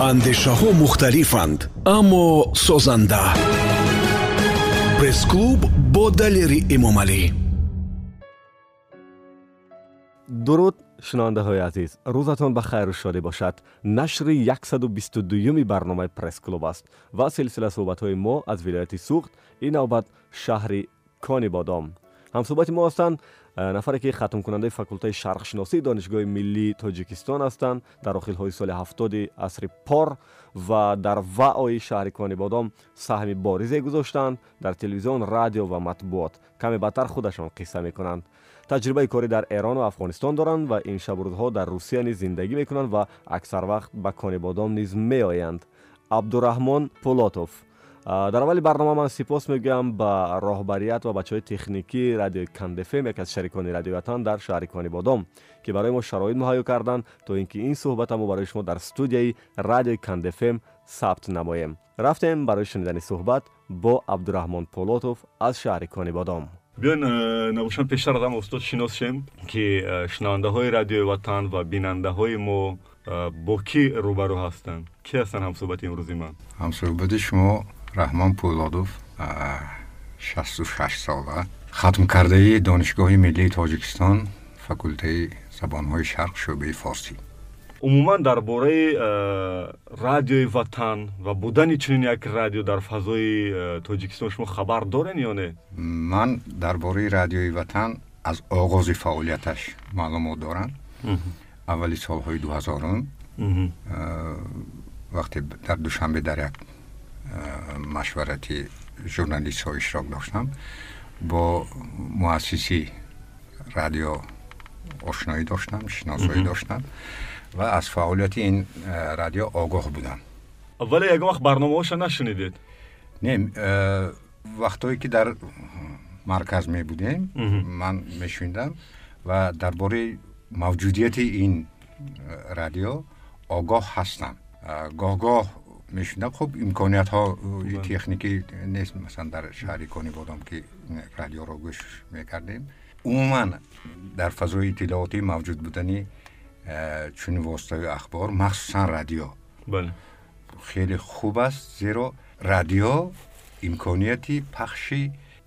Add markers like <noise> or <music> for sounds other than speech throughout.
андешаҳо мухталифанд аммо созанда. Пресс-клуб бо далери эмомалӣ. Дуруд шунавандаҳои азиз рӯзатон ба хайру шодӣ бошад. Нашри 122юми барномаи пресс-клуб аст ва силсила суҳбатҳои мо аз вилояти суғд ин навбат шаҳри кони бодом ҳамсӯҳбати мо ҳастанд нафаре ки хатмкунандаи факултаи шарқшиносии донишгоҳи миллии тоҷикистон ҳастанд дар охилҳои соли ҳафтоди асри пор ва дар ваои шаҳри конибодом саҳми боризе гузоштанд дар телевизион радио ва матбуот. Каме бадтар худашон қисса мекунанд. Таҷрибаи корӣ дар эрону афғонистон доранд ва ин шабрӯзҳо дар русия низ зиндагӣ мекунанд ва аксар вақт ба конибодом низ меоянд. Абдураҳмон пулотов дар аввали барнома ман сипос мегӯям ба роҳбарият ва бачаҳои техникии радиои кандефм яке аз шарикони радиои ватан дар шаҳри конибодом ки барои мо шароит муҳайё карданд то ин ки ин суҳбата мо барои шумо дар студияи радиои кандефм сабт намоем. Рафтем барои шунидани суҳбат бо абдураҳмон полотов аз шаҳри конибодом биён э, набошам пештар адам устод шинос шем ки э, шунавандаҳои радиои ватан ва бинандаҳои мо э, бо кӣ рӯбарӯ ҳастанд? Ки ҳастанд ҳамсӯҳбати имрӯзи ман? Ҳамсӯҳбати шумо раҳмон пӯлодов 66 сола. Хатмкардаи донишгоҳи миллии тоҷикистон факултаи забонҳои шарқ шӯъбаи форсӣ. Умуман дар бораи радиои ватан ва будани чунин як радио дар фазои тоҷикистон шумо хабар дорен ё не? Ман дар бораи радиои ватан аз оғози фаъолияташ маълумот дорам. Аввали солҳои дуҳазорум вақте дар душанбе дар як машварати журналистҳо иштирок доштам. Бо муассиси радио ошноӣ доштам шиносоӣ доштам ва аз фаъолияти ин радио огоҳ будам. Вале ягон вақт барномаҳоша нашунидед? Не вақтое ки дар марказ мебудем ман мешуниндам ва дар бораи мавҷудияти ин радио огоҳ ҳастам. Гоҳ-гоҳ мешундам хуб имкониятҳои техникӣ нест масалан дар шаҳри кони бодом ки радиоро гӯш мекардем умуман дар фазои иттилоотӣ мавҷуд будани э, чунин воситаҳои ахбор махсусан радио хеле хуб аст зеро радио имконияти пахши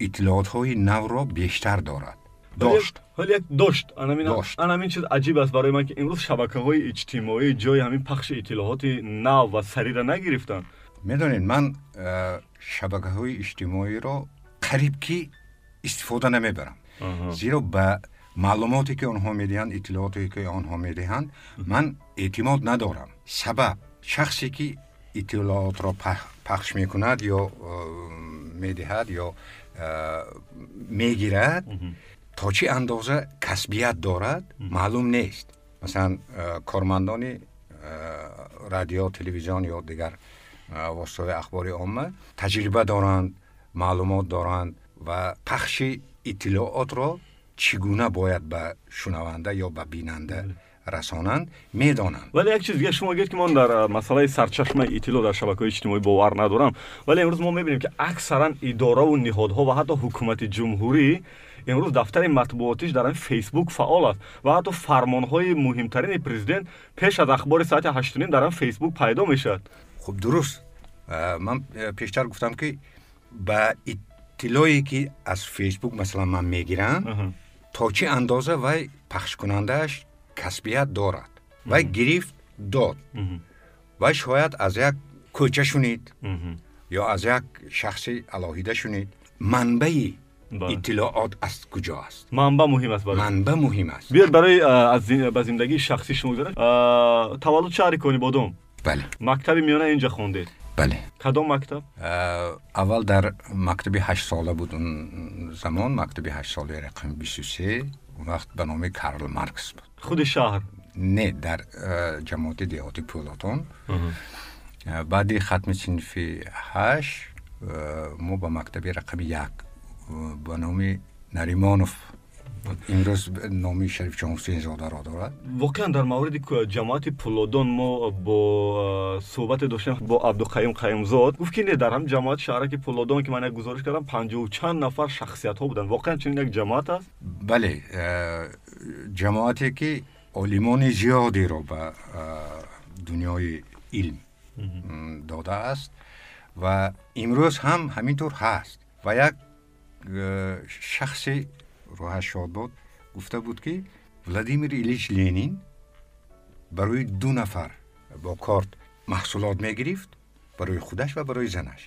иттилоотҳои навро бештар дорад داشت. حالا یک داشت. انا من چیز عجیب است برای من که امروز شبکه های اجتماعی جای همین پخش اطلاعات نو و سری را نگرفتن. می‌دونین من شبکه های اجتماعی را قریب کی استفاده نمی‌برم. زیرا به معلوماتی که آنها می‌دهند اطلاعاتی که آنها می‌دهند من اعتماد ندارم. سبب شخصی که اطلاعات را پخش می‌کند یا می‌دهد یا می‌گیرد то чӣ андоза касбият дорад маълум нест масалан э, кормандони э, радио телевизион ё дигар э, воситаҳои ахбори омма таҷриба доранд маълумот доранд ва пахши иттилоотро чӣ гуна бояд ба шунаванда ё ба бинанда расонанд медонанд вале як чиз дига шумо гӯед ки ман дар масъалаи сарчашмаи иттилоъ дар шабакаҳои иҷтимоӣ бовар надорам вале имрӯз мо мебинем ки аксаран идораву ниҳодҳо ва ҳатто ҳукумати ҷумҳурӣ имрӯз дафтари матбуотиш дар фейсбук фаъол аст ва ҳатто фармонҳои муҳимтарини президент пеш аз ахбори соати ҳаштуним дар фейсбук пайдо мешавад хуб дуруст ман э, пештар гуфтам ки ба иттилое ки аз фейсбук масалан ман мегирам то чӣ андоза вай пахшкунандааш касбият дорад вай гирифт дод вай шояд аз як кӯча шунид ё аз як шахси алоҳида шунид манбаи иттилоот аз куҷо аст? Манба муҳим аст манба муҳим аст. Биёд барои ба зиндагии шахсӣ шумо гузаред таваллуд шаҳри кони бодом бале. Мактаби миёна инҷа хондед бале. Кадом мактаб? Аввал дар мактаби ҳаштсола буд он замон мактаби ҳаштсолаи рақами бисту се он вақт ба номи карл маркс буд. Худи шаҳр? Не дар ҷамоати деҳоти пӯлотон баъди хатми синфи ҳашт мо ба мактаби рақами як با نام نریمانوف. امروز نامی شریف چون حسین زاده را دارد. واقعا در مورد جماعت پولودون ما با صحبت داشتیم با عبدالقیم قیمزاد. گفت که نه در هم جماعت شهرک پولودون که من یک گزارش کردم 50 چند نفر شخصیت ها بودن. واقعا چنین یک جماعت است؟ بله جماعتی که علمان زیادی را به دنیای علم داده است و امروز هم همینطور هست و یک шахси роҳаш шодбод гуфта буд ки владимир илич ленин барои ду нафар бо корт маҳсулот мегирифт барои худаш ва барои занаш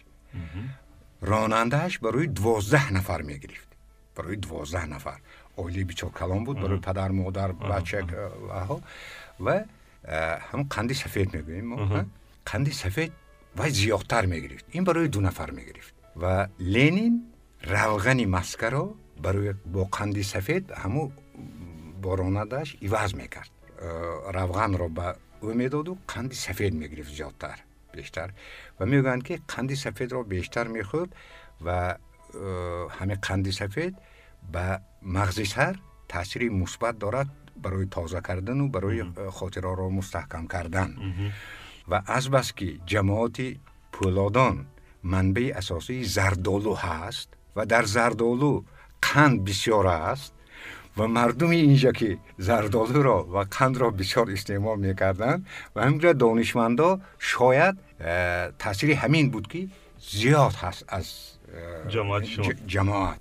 ронандааш барои дувоздаҳ нафар мегирифт барои дувоздаҳ нафар оилаи бичоркалон буд барои падар модар бача ваҳо ва э, ҳамн қанди сафед мегӯем мо қанди сафед вай зиёдтар мегирифт ин барои ду нафар мегирифт ва ленин равғани маскаро барои бо қанди сафед ҳаму бо ронандааш иваз мекард. Э, равғанро ба ӯ медоду қанди сафед мегирифт зиёдтар бештар. Ва мегӯянд ки қанди сафедро бештар мехӯрд ва э, ҳамин қанди сафед ба мағзи сар таъсири мусбат дорад барои тоза кардану барои э, хотираро мустаҳкам кардан ва азбас ки ҷамоати пӯлодон манбаи асосии зардолу ҳаст و در زردالو قند بسیار است و مردم اینجا که زردالو را و قند را بسیار استعمال می‌کردن و همینجا دانشمندا شاید تاثیر همین بود که زیاد هست از جماعت شما. جماعت.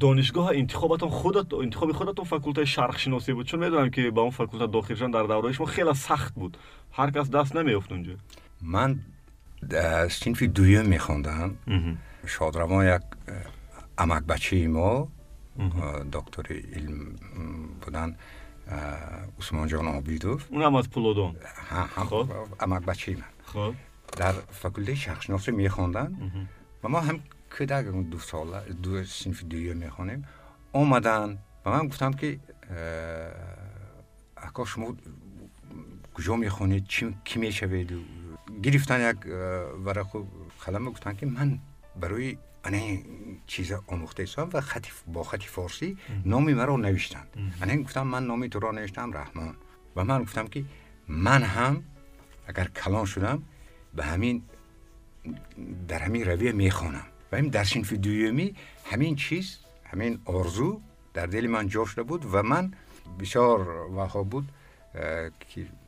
دانشگاه انتخابتون خودت انتخاب خودتون فاکولته شرق شناسی بود. چون می‌دونم که به اون فاکولته داخل شدن در دوره شما خیلی سخت بود. هر کس دست نمیافت اونجا. من سینفی دویم میخوندم. شادروان یک амакбачаи мо доктори илм будан усмонҷон обидов. Унам аз пулодон. Амакбачаи ман дар факултаи шарқшиносӣ мехонданд ва мо ҳам кӯдак ду сола ду синфи дуюм мехонем. Омаданд ба ман гуфтам ки ако шумо куҷо мехонед? Кӣ мешавед? Гирифтан як варақу қалама гуфтанд ки ман барои این چیز آموخته هستم و خطی با خطی فارسی نامی مرا نوشتند. این گفتم من نامی تو را نوشتم رحمان. و من گفتم که من هم اگر کلان شدم به همین در همین رویه می‌خوانم. و این در سینف دویمی همین چیز همین آرزو در دل من جا شده بود و من بسیار وها بود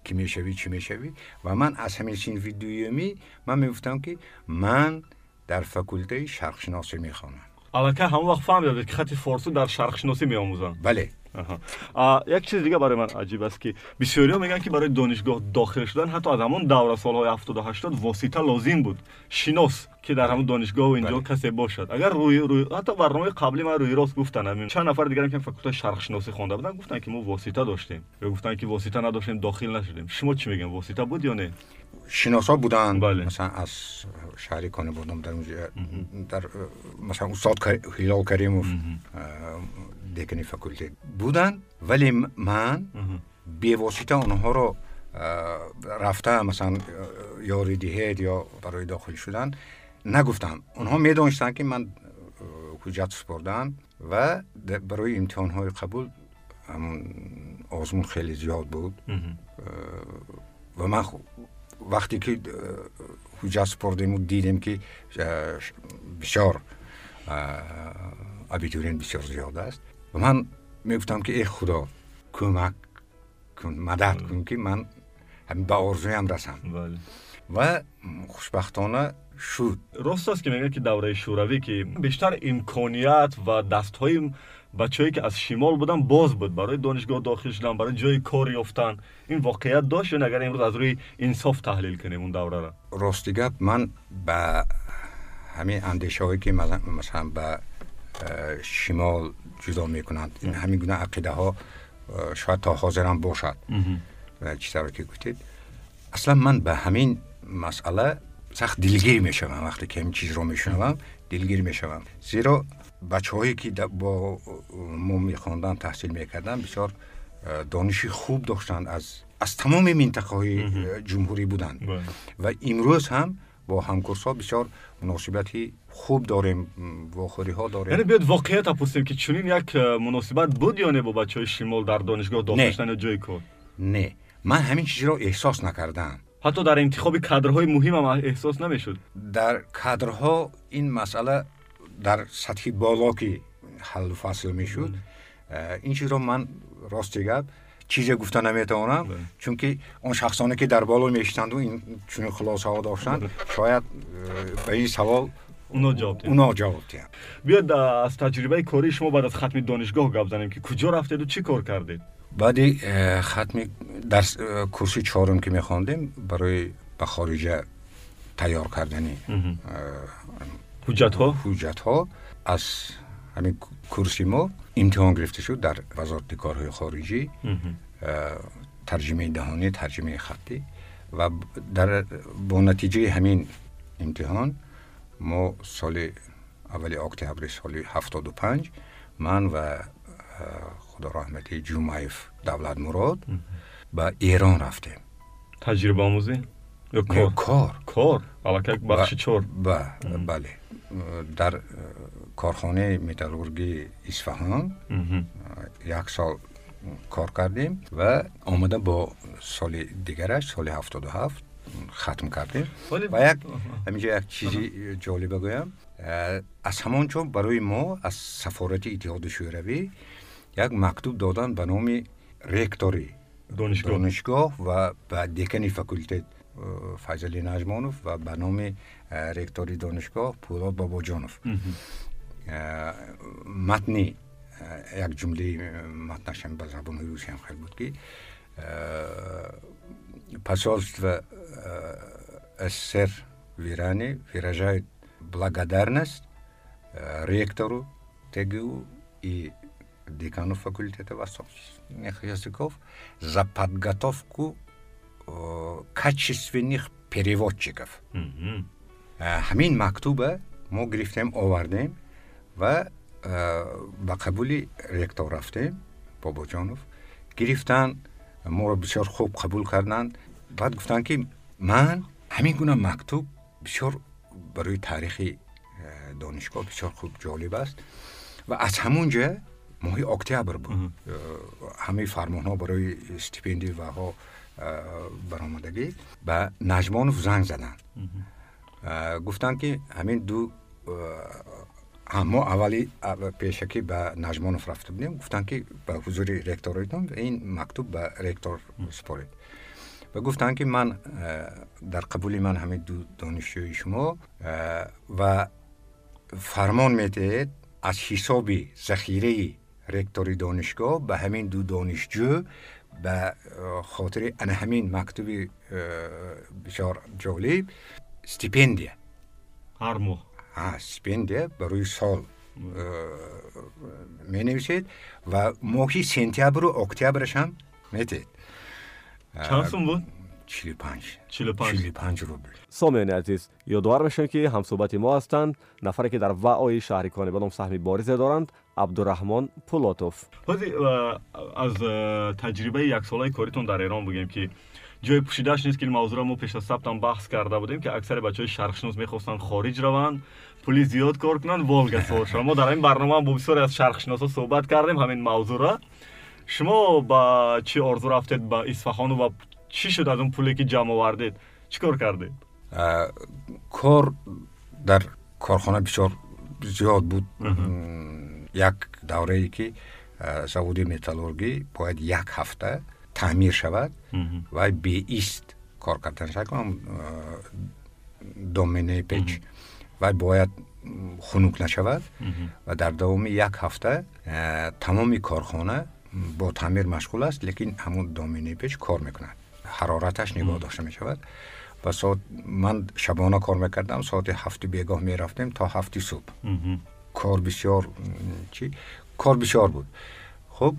که می‌شوی چی می‌شوی؟ و من از همین سینف دویمی من می‌گفتم که من در فکولته شرقشناسی می‌خوانم البته همون وقت فهمیدم که خطی فارسی در شرقشناسی میآموزن بله. آه. یک چیز دیگه برای من عجیب است که بسیاری میگن که برای دانشگاه داخل شدن حتی از همون دوره سالهای 70 80 واسطه لازم بود. شناس. که در همون دانشگاه و اینجا بله. کسی باشد. اگر روی روی حتی برنامه قبلی من روی راست گفتن یعنی همین چند نفر دیگه که فکر شرق شناسی خونده بودن گفتن که ما واسطه داشتیم. یا گفتن که واسطه نداشتیم داخل نشدیم. شما چی میگین؟ واسطه بود یا نه؟ شناسا بودن. بله. مثلا از شهری کنه بودم در اونجا در مثلا استاد هلال کریموف دکنی فکولته بودن. ولی من به واسطه اونها رو رفته مثلا یا ریدیهد یا برای داخل شدن. نگفتم. اونها می‌دونستن که من حجت سپردن و برای امتحانهای قبول همون آزمون خیلی زیاد بود. و من وقتی که حجت سپردیم و دیدیم که بسیار ابیتورین بسیار زیاد است و من می‌گفتم که ای خدا کمک کن مدد کن که من به آرزویم رسم. بله. و خوشبختانه شد راست است که میگه که دوره شوروی که بیشتر امکانیت و دستهای بچه که از شمال بودن باز بود. برای دانشگاه داخل شدن برای جای کار یافتن. این واقعیت داشت اگر امروز از روی انصاف تحلیل کنیم اون دوره را. راستی گفت من به همین اندیشه هایی که مثلا به شمال جدا می‌کنند. این همین گونه عقیده ها شاید تا حاضر هم باشد و چیزی که گفتید. اصلا من به همین مسئله سخت دلگیر می‌شوم وقتی که این چیز رو میشنوم دلگیر میشم. زیرا بچه هایی که با ما میخوندن تحصیل می‌کردن بسیار دانشی خوب داشتند از از تمام منطقه های جمهوری بودند بله. و امروز هم با همکورس ها بسیار مناسبتی خوب داریم و خوری ها داریم. یعنی بیاد واقعیت پرسیم که چنین یک مناسبت بود یا نه با بچه های شمال در دانشگاه داشتن جای کار؟ نه. من همین چیزی را احساس نکردم. ҳатто дар интихоби кадрҳои муҳимам эҳсос намешуд дар кадрҳо ин масъала дар сатҳи боло ки ҳаллу фасл мешуд э, ин чизро ман рости гап چیزی گفته نمیتوانم بله. چون که اون شخصانی که در بالا میشتند و این چون خلاصه ها داشتند شاید اه، به این سوال اونا جواب دید. اونا جواب دهند بیاد اه، از تجربه کاری شما بعد از ختم دانشگاه گپ زنیم که کجا رفتید و چی کار کردید بعدی اه، ختم درس اه، کورسی چهارم که میخواندیم برای به خارجه تیار کردنی. حجت ها؟ حجت ها از همین کورسی ما امتحان گرفته شد در وزارت کارهای خارجی. اه، ترجمه دهانی ترجمه خطی. و ب- در با نتیجه همین امتحان ما سال اول худораҳмати ҷумаев давлатмурод ба эрон рафтем. Таҷрибаомӯзӣ? Кор? кор. Аллакай бахши чор. бале. Дар э, корхонаи металлургии исфаҳон э, як сол кор кардем ва омада бо соли дигараш соли ҳафтоду ҳафт хатм кардем. Ва як ҳаминҷа як чизи ҷолиба гӯям э, аз ҳамон ҷо барои мо аз сафорати иттиҳоди шӯравӣ یک همینجا یک چیزی جالب بگویم اه، از همان چون برای ما از سفارت اتحاد شوروی یک مکتوب دادن به نام رکتوری دانشگاه دانشگاه و به دکن فکولتت اه، فیضلی نجمانوف و به نام اه، رکتوری دانشگاه پولاد باباجانوف اه، متنی اه، یک جمله اه، متنش هم به زبان روسی هم خیلی بود که посольство СССР в Иране выражает благодарность э, ректору ТГУ и декану факультета восточных языков за подготовку э, качественных переводчиков. مهم. Э, ҳамин мактуба мо гирифтем овардем ва э, ба қабули ректор рафтем бобоҷонов гирифтан моро бисёр хуб қабул карданд баъд гуфтанд ки ман ҳамин гуна мактуб бисёр барои таърихи э, донишгоҳ бисёр хуб ҷолиб аст ва аз ҳамун ҷа моҳи октябр буд Э, ҳамаи фармонҳо барои стипендияҳо баромадагӣ ба наҷмонов занг заданд Э, гуфтанд ки ҳамин ду ҳа, мо аввали ав- пеша ки ба наҷмонов рафта будем гуфтанд ки ба ҳузури ректоритон ин мактуб ба ректор супоред ва гуфтанд ки ман э, дар қабули ман ҳамин ду донишҷӯи шумо э, ва фармон метиҳед аз رکتوری دانشگاه به همین دو دانشجو به خاطر ان همین مکتوب بسیار جالب استیپندیا هر ماه. استیپندیا برای سال می نویسید و ماهی سنتیابر و اکتیابرش هم میتید. چند سون بود؟ 45 45 روبل. سامین عزیز یادوار بشن که همصحبت ما هستند. نفری که در وعای شهری کانه به سهمی بارزه دارند. абдураҳмон пулотов ҳози аз э, таҷрибаи яксолаи коритон дар эрон бигем ки ҷои пӯшидаш нест ки ин мавзӯъро мо пеш аз сабтам баҳс карда будем ки аксари бачаҳои шарқшинос мехостанд хориҷ раванд пули зиёд кор кунанд волга савор шаванд мо дар ҳамин барнома бо бисёре аз шарқшиносо суҳбат кардем ҳамин мавзӯъра шумо ба чӣ орзу рафтед ба исфаҳону ва чӣ шуд аз он пуле ки ҷамъ овардед чӣ кор кардед Э, кор дар корхона бисёр зиёд буд М, як даврае ки э, заводи металлургӣ бояд як ҳафта таъмир шавад ва беист кор кардан шакам доменаи печ ва бояд м, хунук нашавад ва дар давоми як ҳафта э, тамоми корхона м, бо таъмир машғул аст лекин ҳамун доменаи печ кор мекунад ҳарораташ нигоҳ дошта мешавад ва соат ман шабона кор мекардам соати ҳафти бегоҳ мерафтем то ҳафти субҳ کار بسیار چی؟ کار بسیار بود. خب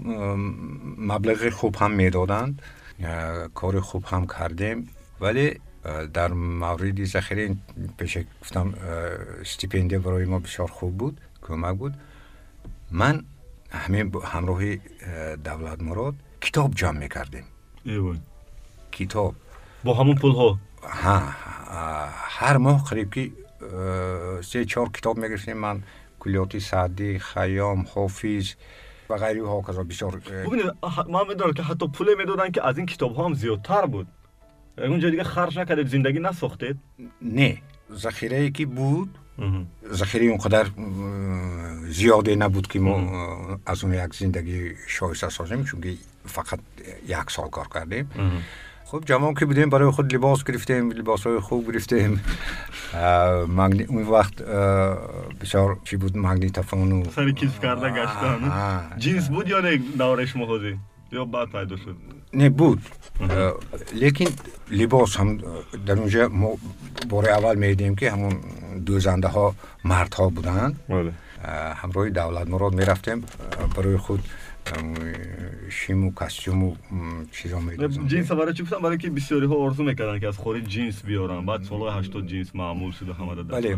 مبلغ خوب هم می‌دادند کار خوب هم کردیم ولی در مورد ذخیره پیش گفتم استیپندیه برای ما بسیار خوب بود کمک بود. من همه همراه دولت مراد کتاب جمع می‌کردیم. ایوان. کتاب. با همون پول ها ها هر ماه قریب که سه چهار کتاب می‌گرفتیم من کلیاتی سعدی خیام حافظ و غیره ها کذا بسیار خب ببینید ما می‌دونم که حتی پول می‌دادن که از این کتاب ها هم زیادتر بود. اونجا دیگه خرج نکردید زندگی نساختید؟ نه. ذخیره ای که بود ذخیره اونقدر زیاده نبود که ما از اون یک زندگی شایسته سازیم چون که فقط یک سال کار کردیم. خب جوان که بودیم برای خود لباس گرفتیم لباس های خوب گرفتیم. مگنی- اون وقت بسیار چی بود؟ مگنیتفون و سری کیف کرده گشتن. جنس بود یا نه؟ دورش مخوزی یا بعد پیدا شد؟ نه بود. لیکن لباس هم در اونجا ما اول میدیم که همون دوزنده ها مرد ها بودن. بله. اه، همراه دولت مراد می‌رفتیم. برای خود شیم و کستیوم و چیزا میدوزن جنس برای چی گفتم برای که بسیاری ها آرزو می‌کردن که از خارج جنس بیارن. بعد سالهای 80 جنس معمول شده همه بله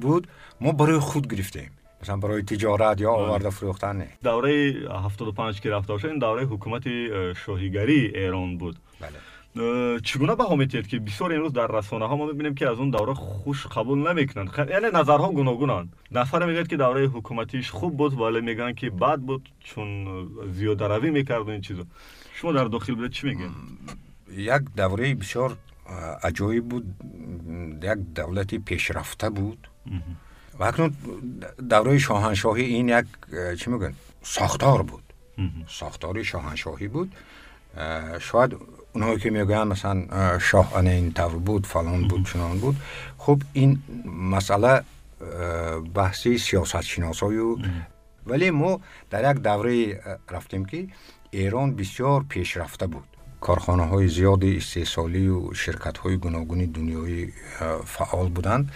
بود. ما برای خود گرفتیم. مثلا برای تجارت یا آورده فروختن نه. دوره 75 که رفته باشه این دوره حکومت اه، شاهیگری ایران بود. بله. چگونه بها میتید که بسیار امروز در رسانه ها ما می‌بینیم که از اون دوره خوش قبول نمی‌کنن. خ... یعنی نظرها گوناگونن. نفر میگه که دوره حکومتیش خوب بود ولی میگن که بد بود چون اه، زیاده روی می‌کرد این چیزا. شما در داخل بودید چی میگین؟ یک دوره بسیار عجایب بود. یک دولتی پیشرفته بود. و اکنون دوره شاهنشاهی این یک چی میگن؟ ساختار بود. ساختار شاهنشاهی بود. شاید اونهایی که میگن مثلا اه، شاه ان این طور بود فلان بود چنان بود. خب این مسئله بحثی سیاست شناسایی و ولی ما در یک دوره رفتیم که ایران بسیار پیشرفته بود. کارخانه های زیاد استحصالی و شرکت های گوناگون دنیایی فعال بودند.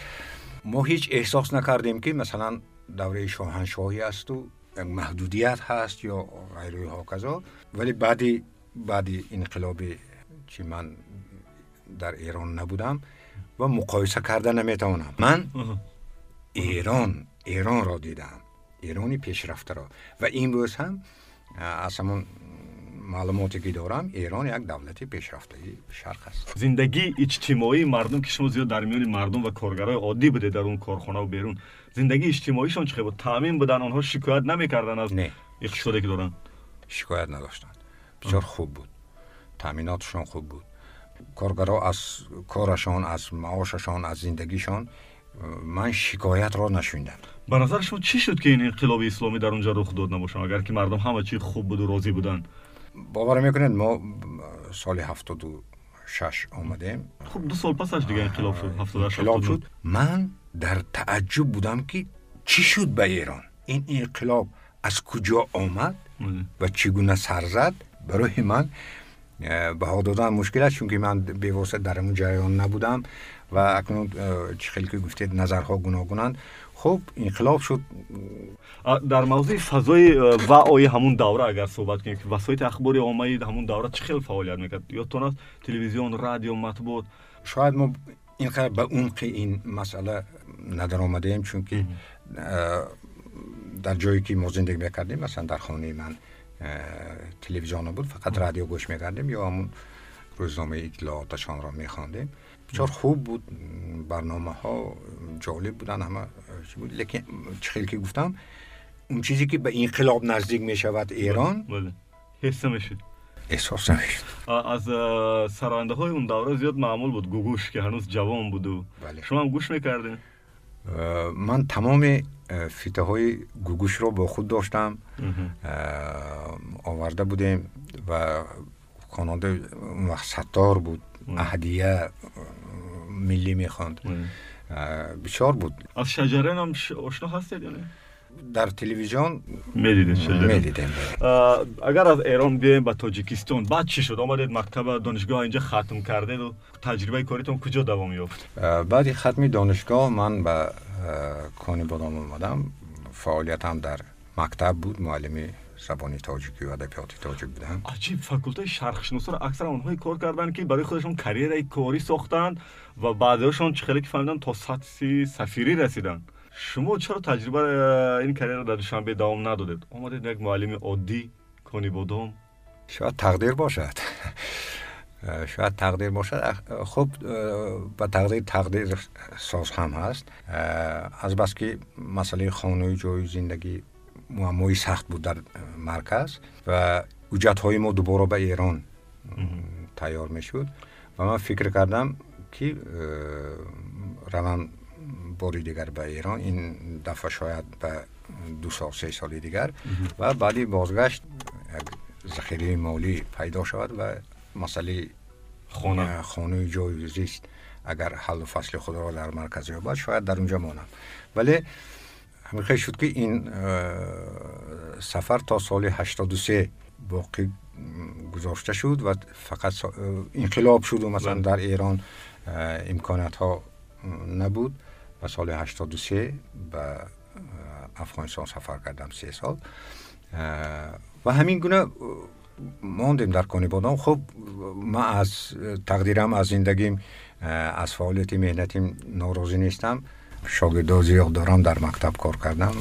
ما هیچ احساس نکردیم که مثلا دوره شاهنشاهی است و محدودیت هست یا غیره ها کذا ولی بعدی بعدی انقلابی چی من در ایران نبودم و مقایسه کرده نمی‌توانم من <laughs> ایران ایران را دیدم. ایرانی پیشرفته را. و این روز هم از همون معلوماتی که دارم ایران یک دولت پیشرفته شرق است. زندگی اجتماعی مردم که شما زیاد در میان مردم و کارگرای عادی بوده در اون کارخانه و بیرون زندگی اجتماعیشون چه بود؟ تامین بودن آنها شکایت نمی‌کردن از نه. اقتصادی که دارن؟ شکایت نداشتند بسیار خوب بود. تامیناتشان خوب بود. کارگرها از کارشان از معاششان از زندگیشان من شکایت را نشوندم. به نظر شما چی شد که این انقلاب اسلامی در اونجا رخ داد نباشه اگر که مردم همه چی خوب بود و راضی بودن. باور می‌کنید ما سال 76 آمدیم خب دو سال پسش دیگه انقلاب شد 78 انقلاب 79. شد. من در تعجب بودم که چی شد به ایران؟ این انقلاب از کجا آمد. و چگونه سر زد؟ برای من بها دادن مشکل است چون که من بیواسطه در اون جریان نبودم و اکنون خیلی که گفتید نظرها گوناگونند خب انقلاب شد. در موضوع فضای اه، وعای همون دوره اگر صحبت کنیم که وسایل اخباری عامه همون دوره چه خیلی فعالیت می‌کرد؟ یادتون است تلویزیون رادیو مطبوعات. شاید ما اینقدر به عمق این مسئله ندر آمده ایم چون که در جایی که ما زندگی می‌کردیم مثلا در خانه من تلویزیون بود فقط رادیو گوش می‌کردیم یا همون روزنامه اطلاعاتشان را میخواندیم بسیار خوب بود برنامه ها جالب بودن همه چی بود لیکن چه خیلی که گفتم اون چیزی که به انقلاب نزدیک می شود ایران بله حس می‌شد احساس نمی‌شد از اه، سرنده های اون دوره زیاد معمول بود گوگوش که هنوز جوان بود و بله. شما هم گوش می‌کردین من تمام فیته های گوگوش رو با خود داشتم. آورده بودیم و خواننده ستار بود. اهدیه اه، ملی می‌خواند. بسیار بود. از شجرن هم ش- آشنا هستید یا نه؟ дар телевизион медидем агар аз эрон бием ба тоҷикистон баъд чӣ шуд? Омадед мактаба донишгоҳ инҷа хатм кардеду таҷрибаи коритон куҷо давом ёфт? Баъди хатми донишгоҳ ман ба кони бодом омадам. Фаъолиятам дар мактаб буд муаллими забони тоҷикию адабиёти тоҷик будам аҷиб факултаи шарқшиносиро аксар онҳое кор карданд ки барои худашон карьераи корӣ сохтанд ва баъдеашон чихеле ки фаҳмиданд то сатҳи сафирӣ расиданд. شما چرا تجربه این کریر رو در دوشنبه دوام ندادید؟ آمدید یک معلم عادی کانی بادام شاید تقدیر باشد. <laughs> شاید تقدیر باشد. خب به تقدیر تقدیر ساز هم هست. از بس که مسئله خانه جای زندگی معمایی سخت بود در مرکز و اوجت های ما دوباره به ایران تیار می شد و من فکر کردم که روم باری دیگر به ایران. این دفعه شاید به دو سال سه سال دیگر. و بعدی بازگشت ذخیره مالی پیدا شود و مسئله خانه. خانه جای زیست اگر حل و فصل خود را در مرکز یابد شاید در اونجا مانم ولی همیشه شد که این سفر تا سال 83 باقی گذاشته شد و فقط انقلاب شد و مثلا بله. در ایران امکانات ها نبود. و سال 83 به افغانستان سفر کردم سه سال. و همین گونه ماندیم در کنی بادام. خب ما از تقدیرم از زندگیم از فعالیت مهنتیم ناراضی نیستم. شاگردا زیاد دارم در مکتب کار کردم.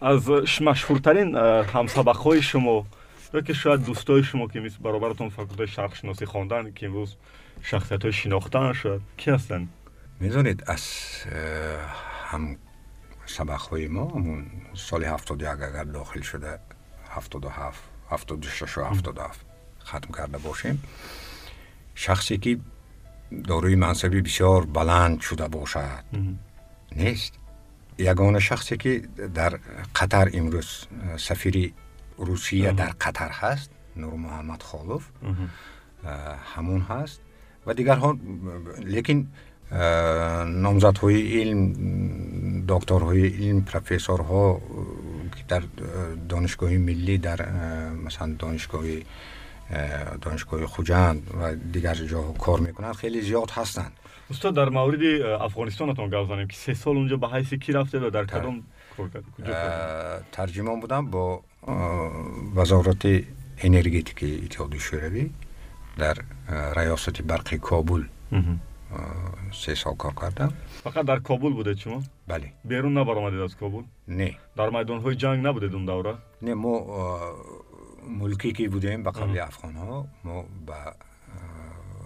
از مشهورترین همسبقهای شما یا که شاید دوستای شما که برابرتون فاکولته شرق شناسی خواندن که امروز شخصیت های شناختن شد کی هستن؟ می‌دونید از هم سبق های ما همون سال 71 اگر داخل شده 77 76 و 77 ختم کرده باشیم. شخصی که داروی منصبی بسیار بلند شده باشد. نیست. یگانه شخصی که در قطر امروز سفیری روسیه در قطر هست نور محمد خالوف همون هست. و دیگر ها لیکن های علم های علم پروفسورها که در دانشگاه ملی در مثلا دانشگاه دانشگاه خوجند و دیگر جا کار می‌کنند خیلی زیاد هستند. استاد در مورد افغانستانتون گپ زنیم که سه سال اونجا به حیث کی رفته در کدام کار ترجمان بودم با وزارت انرژتیک اتحادیه شوروی در ریاست برقی се сол кор кардам. Фақат дар кобул будед шумо бале. Берун набаромадед аз кобул? Не. Дар майдонҳои ҷанг набудед он давра? Не мо мулкӣ ки будем ба қавли афғонҳо мо ба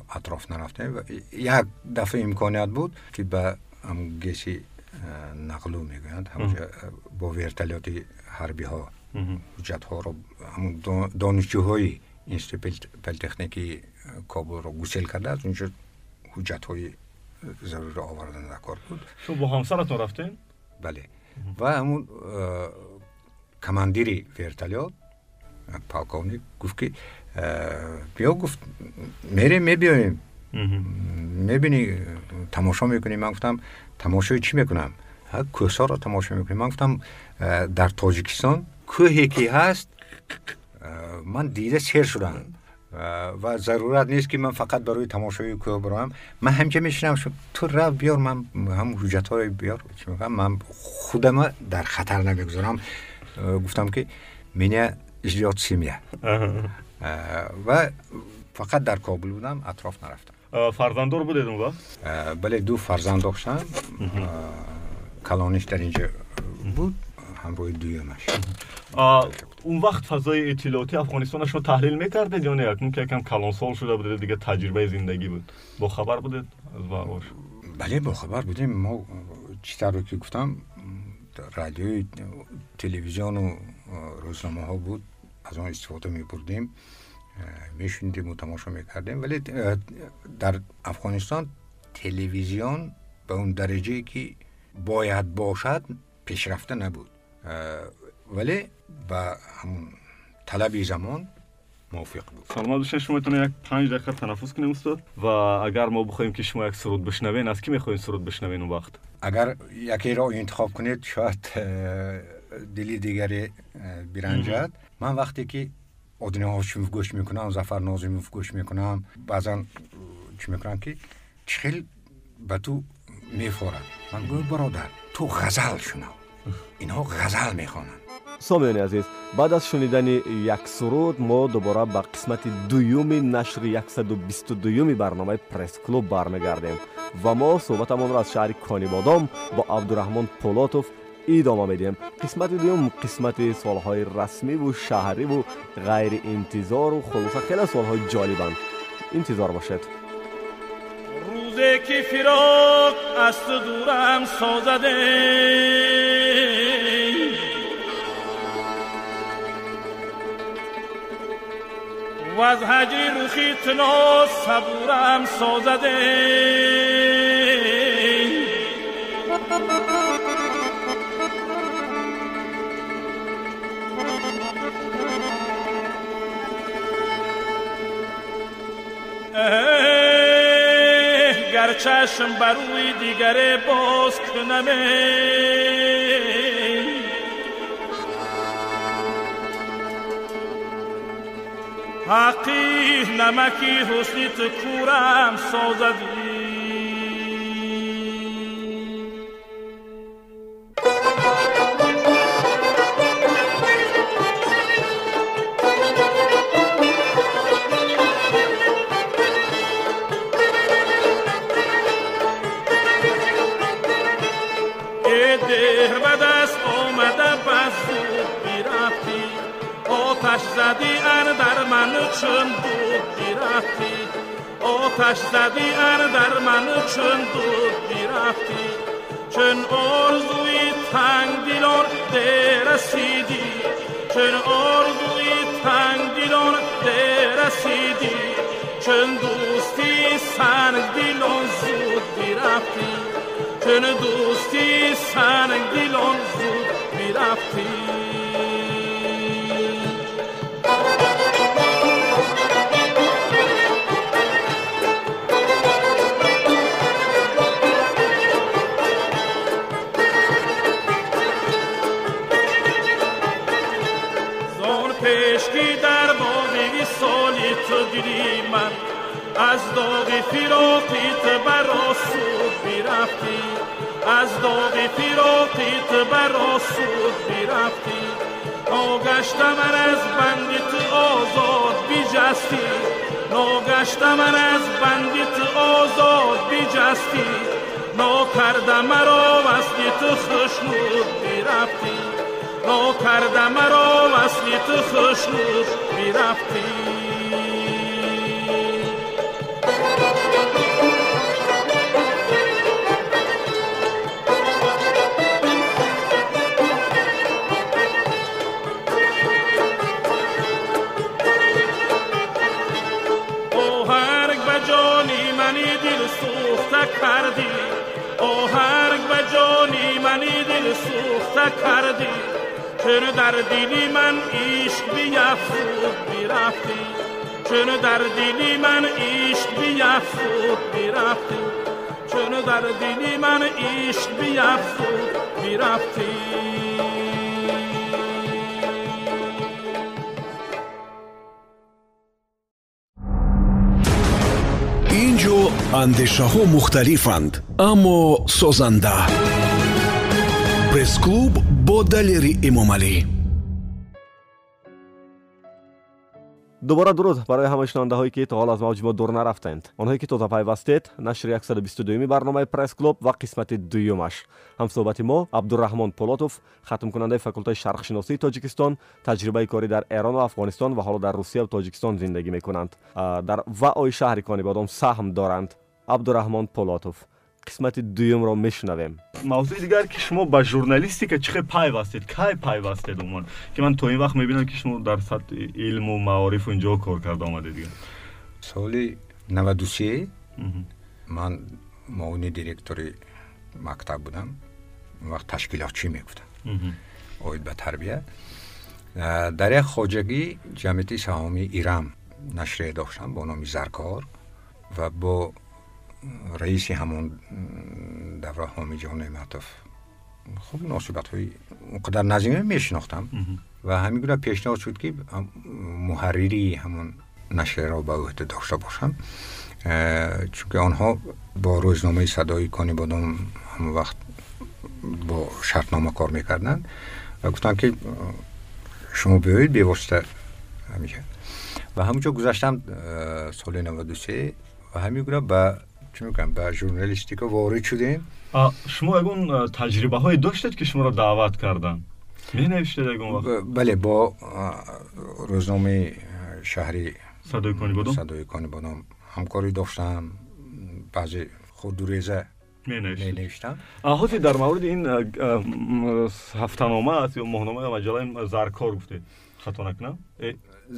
атроф нарафтем. Як дафъа имконият буд ки ба ам геши нақлу мегӯянд. Ҳамҷа бо вертолёти ҳарбиҳо ҳуҷҷатҳоро ҳамн донишҷӯҳои институти политехники кобулро гусел карда аз унҷо حجت های ضروری آوردن در کار بود. شما با همسرتون رفتین؟ بله. و همون کماندیری ورتلیات پالکونیک گفت که بیا گفت میریم میبیاییم می‌بینی تماشا می‌کنی؟ من گفتم تماشای چی می‌کنم؟ کوهسا را تماشا می‌کنی؟ من گفتم در تاجیکستان کوهی که هست من دیده سیر شدم. ва зарурат нест ки ман фақат барои тамошои кӯҳ бароям ман ҳамча мешинам ту рав биёр ман ҳам ҳуҷҷатҳоро биёр ман худама дар хатар намегузорам гуфтам ки меня ждёт семья. Ва фақат дар кобул будам атроф нарафтам. Фарзанддор будед он вақт бале ду фарзанд доштам калониш дар инҷа буд. همراه دویمش اون وقت فضای اطلاعاتی افغانستانش رو تحلیل می‌کردید یا نه؟ اکنون که یکم کلان سال شده بوده دیگه تجربه زندگی بود. با خبر بودید از واقعش بله با خبر بودیم. ما چیتر رو که گفتم رادیوی تلویزیون و روزنامه ها بود. از آن استفاده می بردیم میشوندیم و تماشا می‌کردیم. ولی در افغانستان تلویزیون به اون درجه که باید باشد پیشرفته نبود. ولی با همون طلبی زمان موافق بود سلام دوستان شما می‌تونه یک پنج دقیقه تنفس کنیم استاد. و اگر ما بخوایم که شما یک سرود بشنوین از کی می‌خواین سرود بشنوین اون وقت؟ اگر یکی را انتخاب کنید شاید دلی دیگری برنجد من وقتی که آدینه هاشم گوش می‌کنم زفر نازمی گوش می‌کنم بعضا چی می‌کنم که چخیل به تو میفورم من گوی برادر تو غزل شنو اینها غزل می‌خوانن سامیان عزیز بعد از شنیدن یک سرود ما دوباره به قسمت دویوم نشر 122 برنامه پرس کلوب برمیگردیم و ما صحبتمون را از شهر کانیبادام با عبدالرحمن پولاتوف ادامه میدیم. قسمت دوم قسمت سالهای رسمی و شهری و غیر انتظار و خلاصه خیلی سالهای جالبند. انتظار باشد روزی که فراق از دورم سازده. و از هجی روخی تنا صبورم سازده. گر چشم بر روی دیگره باز کنمه. haqih namaki husni kurram sozadi بیرفتی ناگشت من از بندیت آزاد بیجستی. ناگشت من از بندیت آزاد بیجستی. ناکرده مرا وصلیت خشنود بیرفتی. ناکرده مرا وصلیت خشنود بیرفتی. عشق بیفزود بیرفتی چون در دیلی من عشق بیفزود بیرفتی چون در دیلی من عشق بیفزود بیرفتی андешаҳо мухталифанд аммо созанда пресс-клуб бо далери эмомалӣ дубора дуруд барои ҳама шунавандаҳое ки то ҳол аз мавҷи мо дур нарафтанд онҳое ки тоза пайвастед нашри 122 барномаи пресс-клуб ва қисмати дуюмаш. Ҳамсӯҳбати мо абдураҳмон полотов хатмкунандаи факултаи шарқшиносии тоҷикистон таҷрибаи корӣ дар эрону афғонистон ва ҳоло дар русияву тоҷикистон зиндагӣ мекунанд. Дар ваои шаҳри конибодом саҳм доранд. Абдураҳмон полотов қисмати дуюмро мешунавем. Мавзӯи дигар ки шумо ба журналистика чӣ хел пайвастед кай пайвастед умуман? Ки ман то ин вақт мебинам ки шумо дар сатҳи илму маорифу инҷо кор карда омадед дигар. Соли наваду се ман муовини директори мактаб будам. Вақт ташкилотчӣ мегуфтам? Оид ба тарбия. Дар як хоҷагӣ ҷамъияти саҳоми ирам нашрие доштам бо номи заркор ва бо رئیسی همون دوره حامی جهان نعمتوف خب مناسبت های اونقدر نظیمه میشناختم. و همینگونه پیشنهاد شد که محرری همون نشر را به عهده داشته باشم. چون آنها با روزنامه صدای کانی بادام همون وقت با شرطنامه کار می‌کردن و گفتن که شما بیایید بیواسطه. همیشه. و همونجا گذاشتم سال 93 و همینگونه به чӣ мекунам ба журналистика ворид шудем шумо ягон таҷрибаҳое доштед ки шуморо даъват карданд менавиштед ягон вақт бале бо рӯзномаи шаҳри садои конибодом садои конибодом ҳамкорӣ доштам баъзе хурдуреза менавиштам ҳозир дар мавриди ин ҳафтанома аст ё моҳнома ё маҷалаи заркор гуфтед хато накунам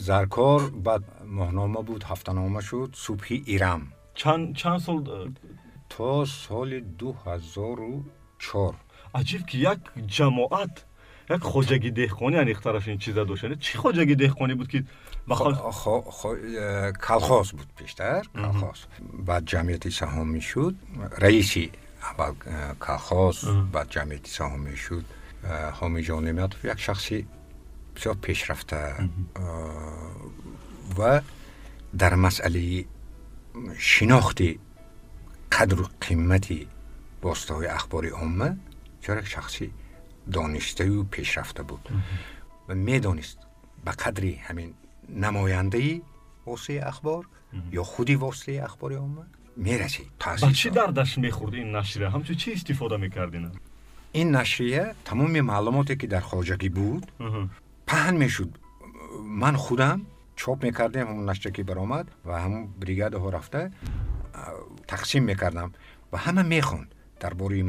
заркор баъд моҳнома буд ҳафтанома шуд субҳи ирам чанд сол э, то соли дуҳазору чор. аҷиб ки як ҷамоат як хоҷаги деҳқонӣ анехтараш ин чиза дошт чӣ хоҷаги деҳқонӣ буд ки э, калхоз буд пештар калхоз баъд ҷамъияти саҳомӣ шуд раиси аввал э, калхоз баъд ҷамъияти саҳомӣ шуд ҳомиҷон неъматов як шахси бисёр пешрафта ва дар масъалаи шинохти қадру қиммати воситаҳои ахбори омма чорак шахси доништаю пешрафта буд. Ва медонист ба қадри ҳамин намояндаи воситаи ахбор ё худи воситаи ахбори омма мерасид. Ба чӣ дардаш мехӯрд ин нашрия? Ҳамчун чӣ истифода мекардина? Ин нашрия тамоми маълумоте ки дар хоҷагӣ буд паҳн мешуд. Ман худам چوب می‌کردیم همون نشته که برآمد و همون بریگاد ها رفته. تقسیم می‌کردم و همه می‌خوند. در باری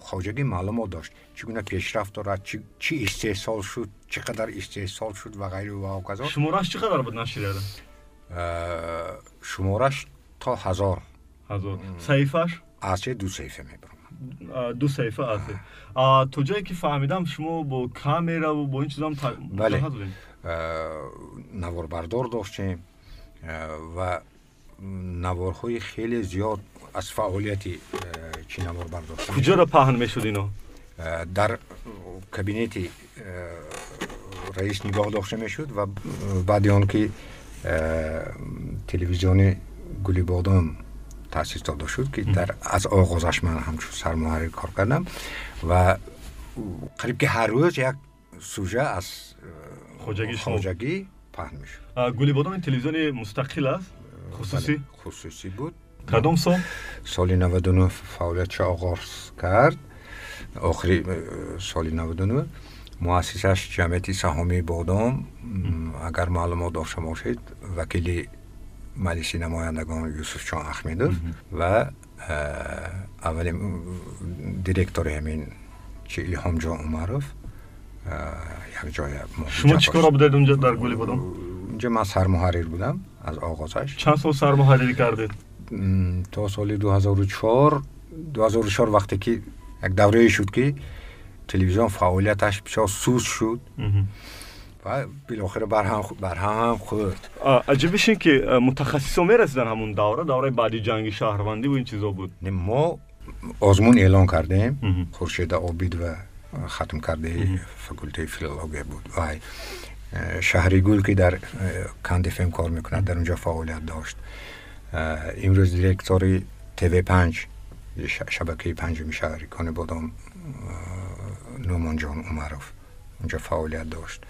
خواجگی معلومات داشت. چگونه پیشرفت دارد چی, استحصال شد چقدر استحصال شد و غیره و هکذا شمارش چقدر بود نشریه شمارش تا هزار. هزار. صحیفش آسه دو صحیفه می‌برم. دو صحیفه آسه. تو جایی که فهمیدم شما با کامیرا و با این چیزام بله. Э, наворбардор доштем э, ва наворҳои хеле зиёд аз фаъолияти э, чи навор бардошт куҷоро паҳн мешуд ино дар кабинети раис нигоҳ дошта мешуд ва баъди он ки телевизиони гулибодом таъсис дода шуд ки аз оғозаш ман ҳамчун сармуҳаррир кор кардам ва қариб ки ҳар рӯз як сӯжа аз хоҷагӣ паҳн мешуд. Гулибодон телевизиони мустақил аст? Э, хусусӣ хусусӣ буд. Кадом сол? Соли навадуну фаъолиятша оғоз кард. Охири э, соли навадуну муассисаш ҷамъияти саҳомии бодом агар маълумот дошта бошед вакили маҷлиси намояндагон юсуфҷон ахмедов ва э, аввалин директори ҳамин чи илҳомҷон умаров. یک جای شما چیکار بودید اونجا در گلی بودم؟ اونجا من سرمحرر بودم از آغازش. چند سال سرمحرری کردید؟ تا سال 2004 2004 وقتی که یک دوره شد که تلویزیون فعالیتاش بسیار سوز شد. و بالاخره بر برهم خود هم خورد. این که متخصصا می‌رسیدن همون دوره. دوره بعدی جنگ شهروندی و این چیزا بود. ما آزمون اعلان کردیم. خورشید آبید و ختم کرده فکلته فیلولوژی بود. و شهری گل که در کند فیلم کار می‌کند در اونجا فعالیت داشت. امروز دیرکتور تیوی پنج شبکه پنجمی شهری کان بادام نومان جان عمروف اونجا فعالیت داشت.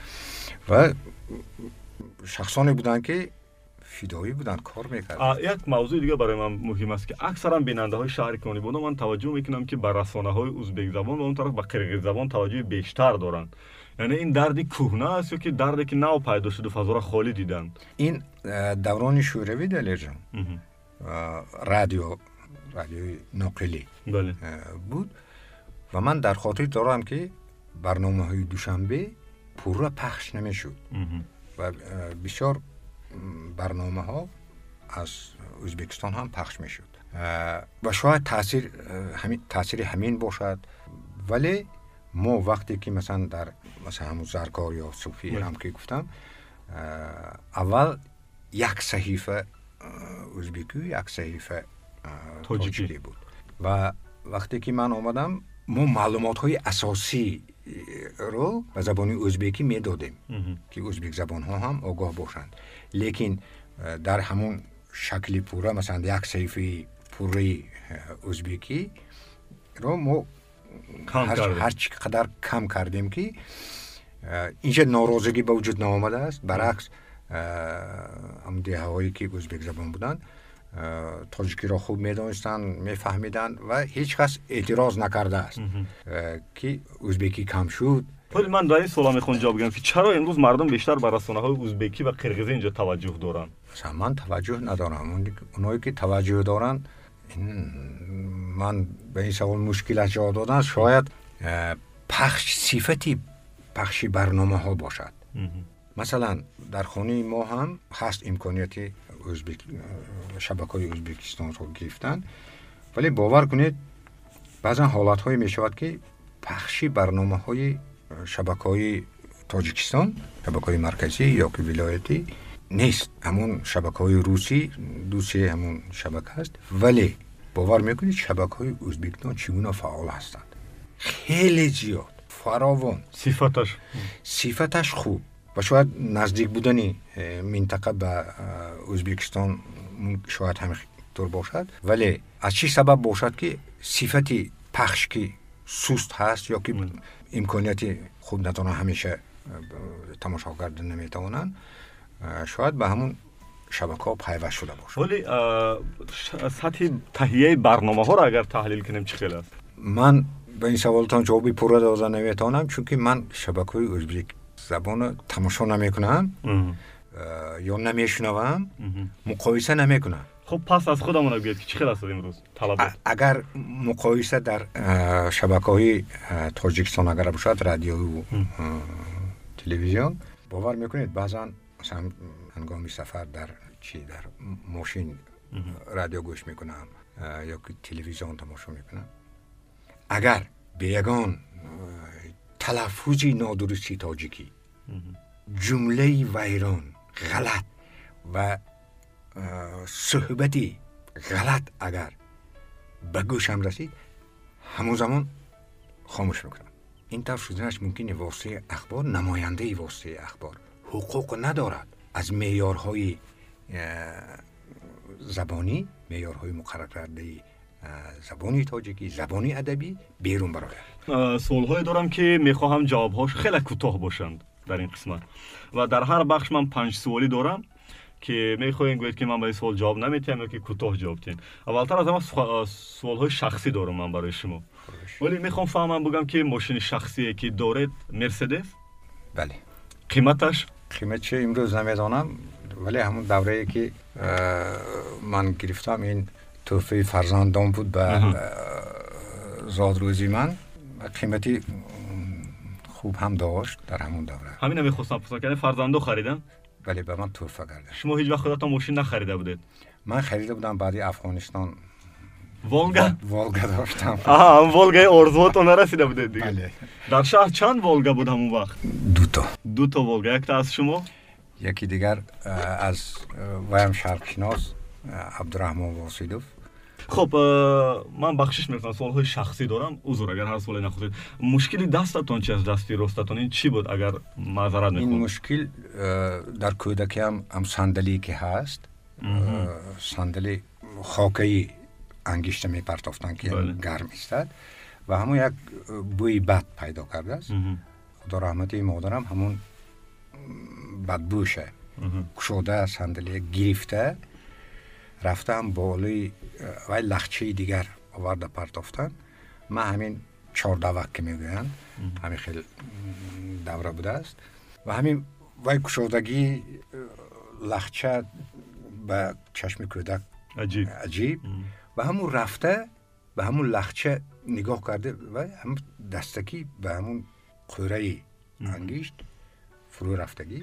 و شخصانی بودن که فیدایی بودن کار می‌کردن. یک موضوع دیگه برای من مهم است که اکثرا بیننده های شهر کنی بودن من توجه می‌کنم که بر رسانه های ازبک زبان و اون طرف به قرقیز زبان توجه بیشتر دارن. یعنی این دردی کهنه است یا که دردی که نو پیدا شده و خالی دیدن؟ این دوران شوروی دلیر جان. رادیو رادیوی نقلی بله. بود. و من در خاطر دارم که برنامه های دوشنبه پورا پخش نمی‌شد. و بسیار барномаҳо аз ӯзбекистон ҳам пахш мешуд. Э, ва шояд э, таъсири ҳамин бошад. Вале мо вақте ки масалан дар масалан ҳамун заркор ё суфӣ ҳам ки гуфтам э, аввал як саҳифа ӯзбекӣ як саҳифа тоҷикӣ. Буд. Ва вақте ки ман омадам мо маълумотҳои асосиро ба забони ӯзбекӣ медодем ки ӯзбекзабонҳо ҳам огоҳ бошанд лекин э, дар ҳамон шакли пурра масалан як саҳифаи пурраи э, ӯзбекиро мо ҳарчи қадар кам кардем ки э, инҷа норозигӣ ба вуҷуд наомадааст баръакс ҳам деҳаҳое ки ӯзбекзабон буданд тоҷикиро хуб медонистанд мефаҳмиданд ва ҳеҷ кас эътироз накардааст ки ӯзбекӣ кам шуд ولی من در این سوال می‌خوام جواب بگم که چرا امروز مردم بیشتر به رسانه های ازبکی و قرقیزی اینجا توجه دارن من توجه ندارم اونایی که توجه دارن من به این سوال مشکل از جا دادن شاید پخش صفتی پخشی برنامه ها باشد مثلا در خانه ما هم هست امکانیت شبکه های ازبکستان رو گرفتن ولی باور کنید بعضا حالت های می شود که پخشی برنامه های шабакаҳои тоҷикистон шабакаҳои марказӣ ё ки вилоятӣ нест. Ҳамун шабакаҳои русӣ дусе ҳамун шабака аст. Вале бовар мекунед шабакаҳои ӯзбекистон чӣ гуна фаъол ҳастанд. Хеле зиёд. Фаровон. Сифаташ? Сифаташ хуб. Ва шояд наздик будани э, минтақа ба э, ӯзбекистон шояд ҳаминтур бошад. Вале аз чӣ сабаб бошад ки сифати пахш ки суст ҳаст امکانیت خوب ندارن همیشه تماشا کرده نمی‌توانند شاید به همون شبکه ها شده باشه. ولی سطح تهیه برنامه ها را اگر تحلیل کنیم چه خیلی من به این سوالتان جوابی پوره دادن نمی‌تونم چون که من شبکه های ازبیک زبان تماشا نمی‌کنم یا نمیشنوم مقایسه نمی‌کنم. خب پس از خودمون بیاد که خیلی است امروز؟ طلبات اگر مقایسه در شبکه های تاجیکستان اگر باشد رادیو و تلویزیون باور می‌کنید بعضا مثلا هنگامی سفر در چی در ماشین رادیو گوش می‌کنم یا که تلویزیون تماشا می‌کنم. اگر به یگان تلفظی نادرستی تاجیکی جمله ویران غلط و صحبتی غلط اگر به گوشم رسید همون زمان خاموش می‌کنم. این طرف شدنش ممکنه واسه اخبار نماینده واسه اخبار حقوق ندارد. از میارهای زبانی میارهای مقرر کرده زبانی تاجیکی زبانی ادبی بیرون برای سوال های دارم که می‌خواهم جواب هاش خیلی کوتاه باشند در این قسمت. و در هر بخش من پنج سوالی دارم. که می‌خواین گوید که من به این سوال جواب نمیتیم یا که کوتاه جواب تین اولتر از همه سوال های شخصی دارم من برای شما. ولی می‌خوام فهمم بگم که ماشین شخصی که دارید مرسدس؟ بله. قیمتش؟ قیمت چه امروز نمی‌دانم ولی همون دوره که من گرفتم این توفی فرزندان بود به زادروزی من. قیمتی خوب هم داشت در همون دوره. همین هم می‌خواستم پسا کردن یعنی فرزندو خریدم ولی به من توفه کرده. شما هیچ وقت خودتان ماشین نخریده بودید؟ من خریده بودم بعدی افغانستان ولگا؟ ولگا داشتم. آها ولگا؟ والگای تو نرسیده بوده دیگه. بله. در شهر چند ولگا بود همون وقت؟ دو تا. دو تا ولگا. یک تا از شما؟ یکی دیگر از وایم شرق شناس عبدالرحمن واسیدوف хуб ман бахшиш мекунам суолҳои шахсӣ дорам узр агар ҳар суоле нахӯсед мушкили дастатон чи аз дасти ростатон ин чӣ буд агар маъзарат мекунам ин мушкил дар кӯдакиам ам сандалие ки ҳаст сандали хокаи ангишта мепартофтанд ки гарм истад ва ҳамон як бӯи бад пайдо кардааст худо раҳмати модарам ҳамон бадбӯша кушода сандалия гирифта рафтам болои вай лахчаи дигар оварда партофтан ман ҳамин чордавак ки мегӯянд ҳамин хел давра будааст ва ҳамин вай кушодагии лахча ба чашми кӯдак аҷиб ва ҳамун рафта ба ҳамун лахча нигоҳ карда ва ҳамн дастакӣ ба ҳамун қӯраи ангишт фурӯ рафтагӣ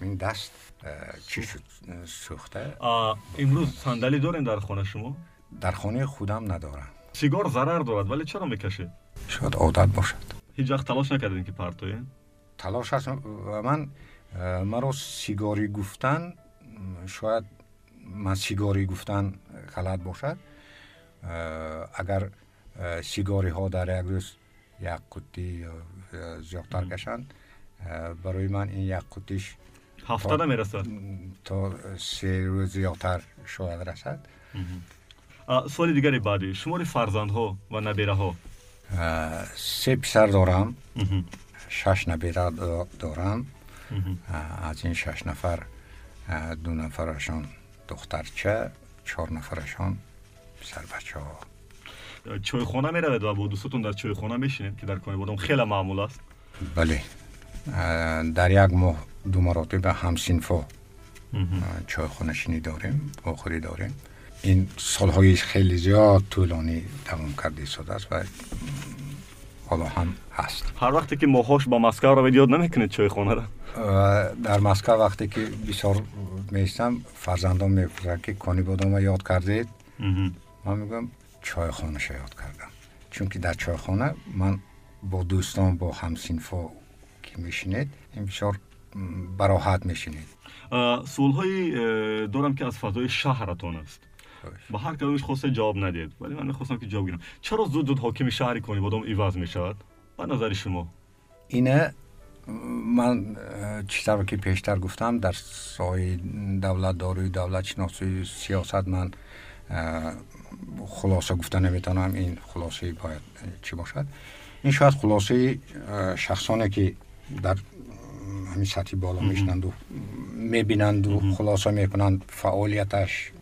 همین دست چی شد؟ سوخته؟ امروز صندلی دارین در خانه شما؟ در خانه خودم ندارم. سیگار ضرر دارد ولی چرا می‌کشه؟ شاید عادت باشد. هیچ وقت تلاش نکردین که پرتوین؟ تلاش هست و من مرا سیگاری گفتن شاید من سیگاری گفتن غلط باشد. اگر سیگاری ها در یک روز یک قطی زیادتر گشند برای من این یک قطیش هفته می‌رسد تا سه روز زیادتر شاید رسد سوال دیگر بعدی شمار فرزندها و نبیره ها سه پسر دارم شش نبیره دارم از این شش نفر دو نفرشان دخترچه چهار نفرشان پسر بچه ها چای خونه می روید و با دوستتون در چای خونه میشینید که در کنی بادم خیلی معمول است بله در یک ماه دو مراتب همسینفا. چای شینی داریم آخری داریم. این سالهای خیلی زیاد طولانی دوام کرده ساده است و حالا هم هست. هر وقتی که ماهاش با مسکر رو نمی‌کنید چای خونه را؟ در مسکر وقتی که بسیار میستم فرزندان می‌پرسن که کانی و یاد کردید؟ من میگم چای خونه یاد کردم. چون که در چای خونه من با دوستان با همسینفا که میشینید این بسیار براحت میشینید. سوالهایی دارم که از فضای شهرتان است. با هر کدامش خواسته جواب ندید. ولی من می‌خواستم که جواب گیرم چرا زود زود حاکم شهری کنی؟ بادام ایواز می‌شود؟ به نظر شما. اینه من چیزا که پیشتر گفتم در سای دولت داروی دولت شناسی سیاست من خلاصه گفته نمی‌تونم. این خلاصه باید چی باشد؟ این شاید خلاصه شخصانه که در همین سطحی بالا میشنند و می‌بینند و خلاصه می‌کنند فعالیتش.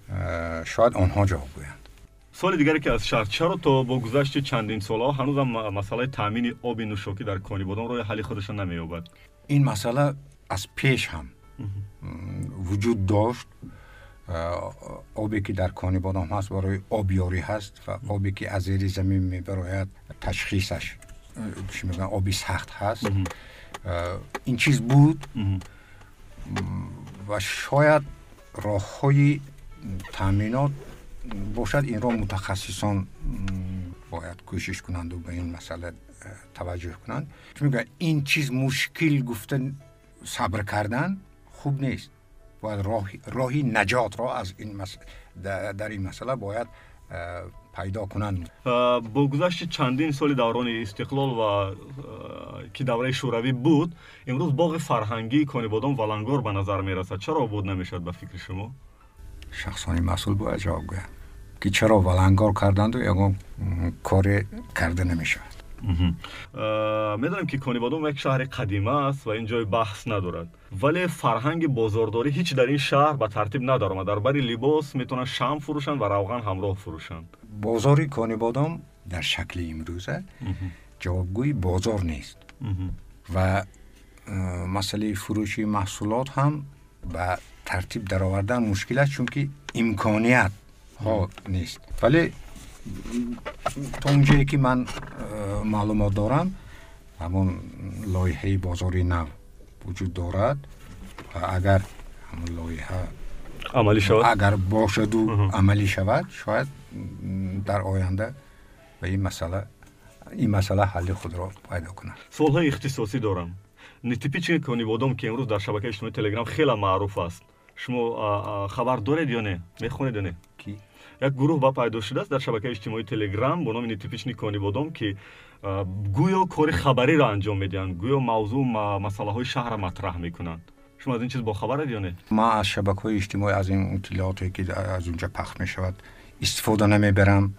شاید آنها جواب گویند. سوال دیگری که از شهر چرا تا با گذشت چندین سال هنوز هم مسئله تامین آب نوشاکی در کانی بادام روی حل خودش نمییابد. این مسئله از پیش هم وجود داشت. آبی که در کانی بادام هست برای آبیاری هست و آبی که از زیر زمین میبراید تشخیصش. چی میگن؟ آبی سخت هست. این چیز بود. و شاید راه های تامینات باشد. این را متخصصان باید کوشش کنند و به این مسئله توجه کنند. چون این چیز مشکل گفتن صبر کردن خوب نیست. باید راهی نجات را از این در این مسئله باید پیدا کنند. با گذشت چندین سال دوران استقلال و که دوره شوروی بود امروز باغ فرهنگی بادام ولنگار به نظر می رسد چرا بود نمی‌شد به فکر شما؟ شخصانی مسئول باید جواب گوید که چرا ولنگار کردند و یکم کار کرده نمی‌شد می‌دانم که بادام یک شهر قدیمه است و این جای بحث ندارد. ولی فرهنگ بازارداری هیچ در این شهر به ترتیب ندارم. در بری لباس می‌تونن شم فروشند و روغن همراه فروشند بازاری بادام در شکل امروزه جوابگوی بازار نیست. و مسئله فروشی محصولات هم به ترتیب در آوردن مشکل است چون که امکانیت ها نیست. ولی то онҷое ки ман э, маълумот дорам ҳамон лоиҳаи бозори нав вуҷуд дорад. Ва агар ҳамон лоиҳа амалӣ шавад? агар бошаду амалӣ шавад шояд дар оянда ба ин масъала ин масъала ҳалли худро пайдо кунад суолҳои ихтисосӣ дорам. Нетипичный кониводом ки имрӯз дар шабакаи иҷтимоии телеграм хеле маъруф аст. Шумо хабар доред ё не? Мехонед ё не? نه می‌خونید یا نه کی یک گروه با پیدا شده است در شبکه اجتماعی تلگرام با نام نتیپیچ نیکانی بودم که گویا کار خبری را انجام میدن گویا موضوع مسئله های شهر مطرح می‌کنند. شما از این چیز با خبر یا نه؟ ما از شبکه های اجتماعی از این اطلاعاتی که از اونجا پخش می شود استفاده نمی‌برم.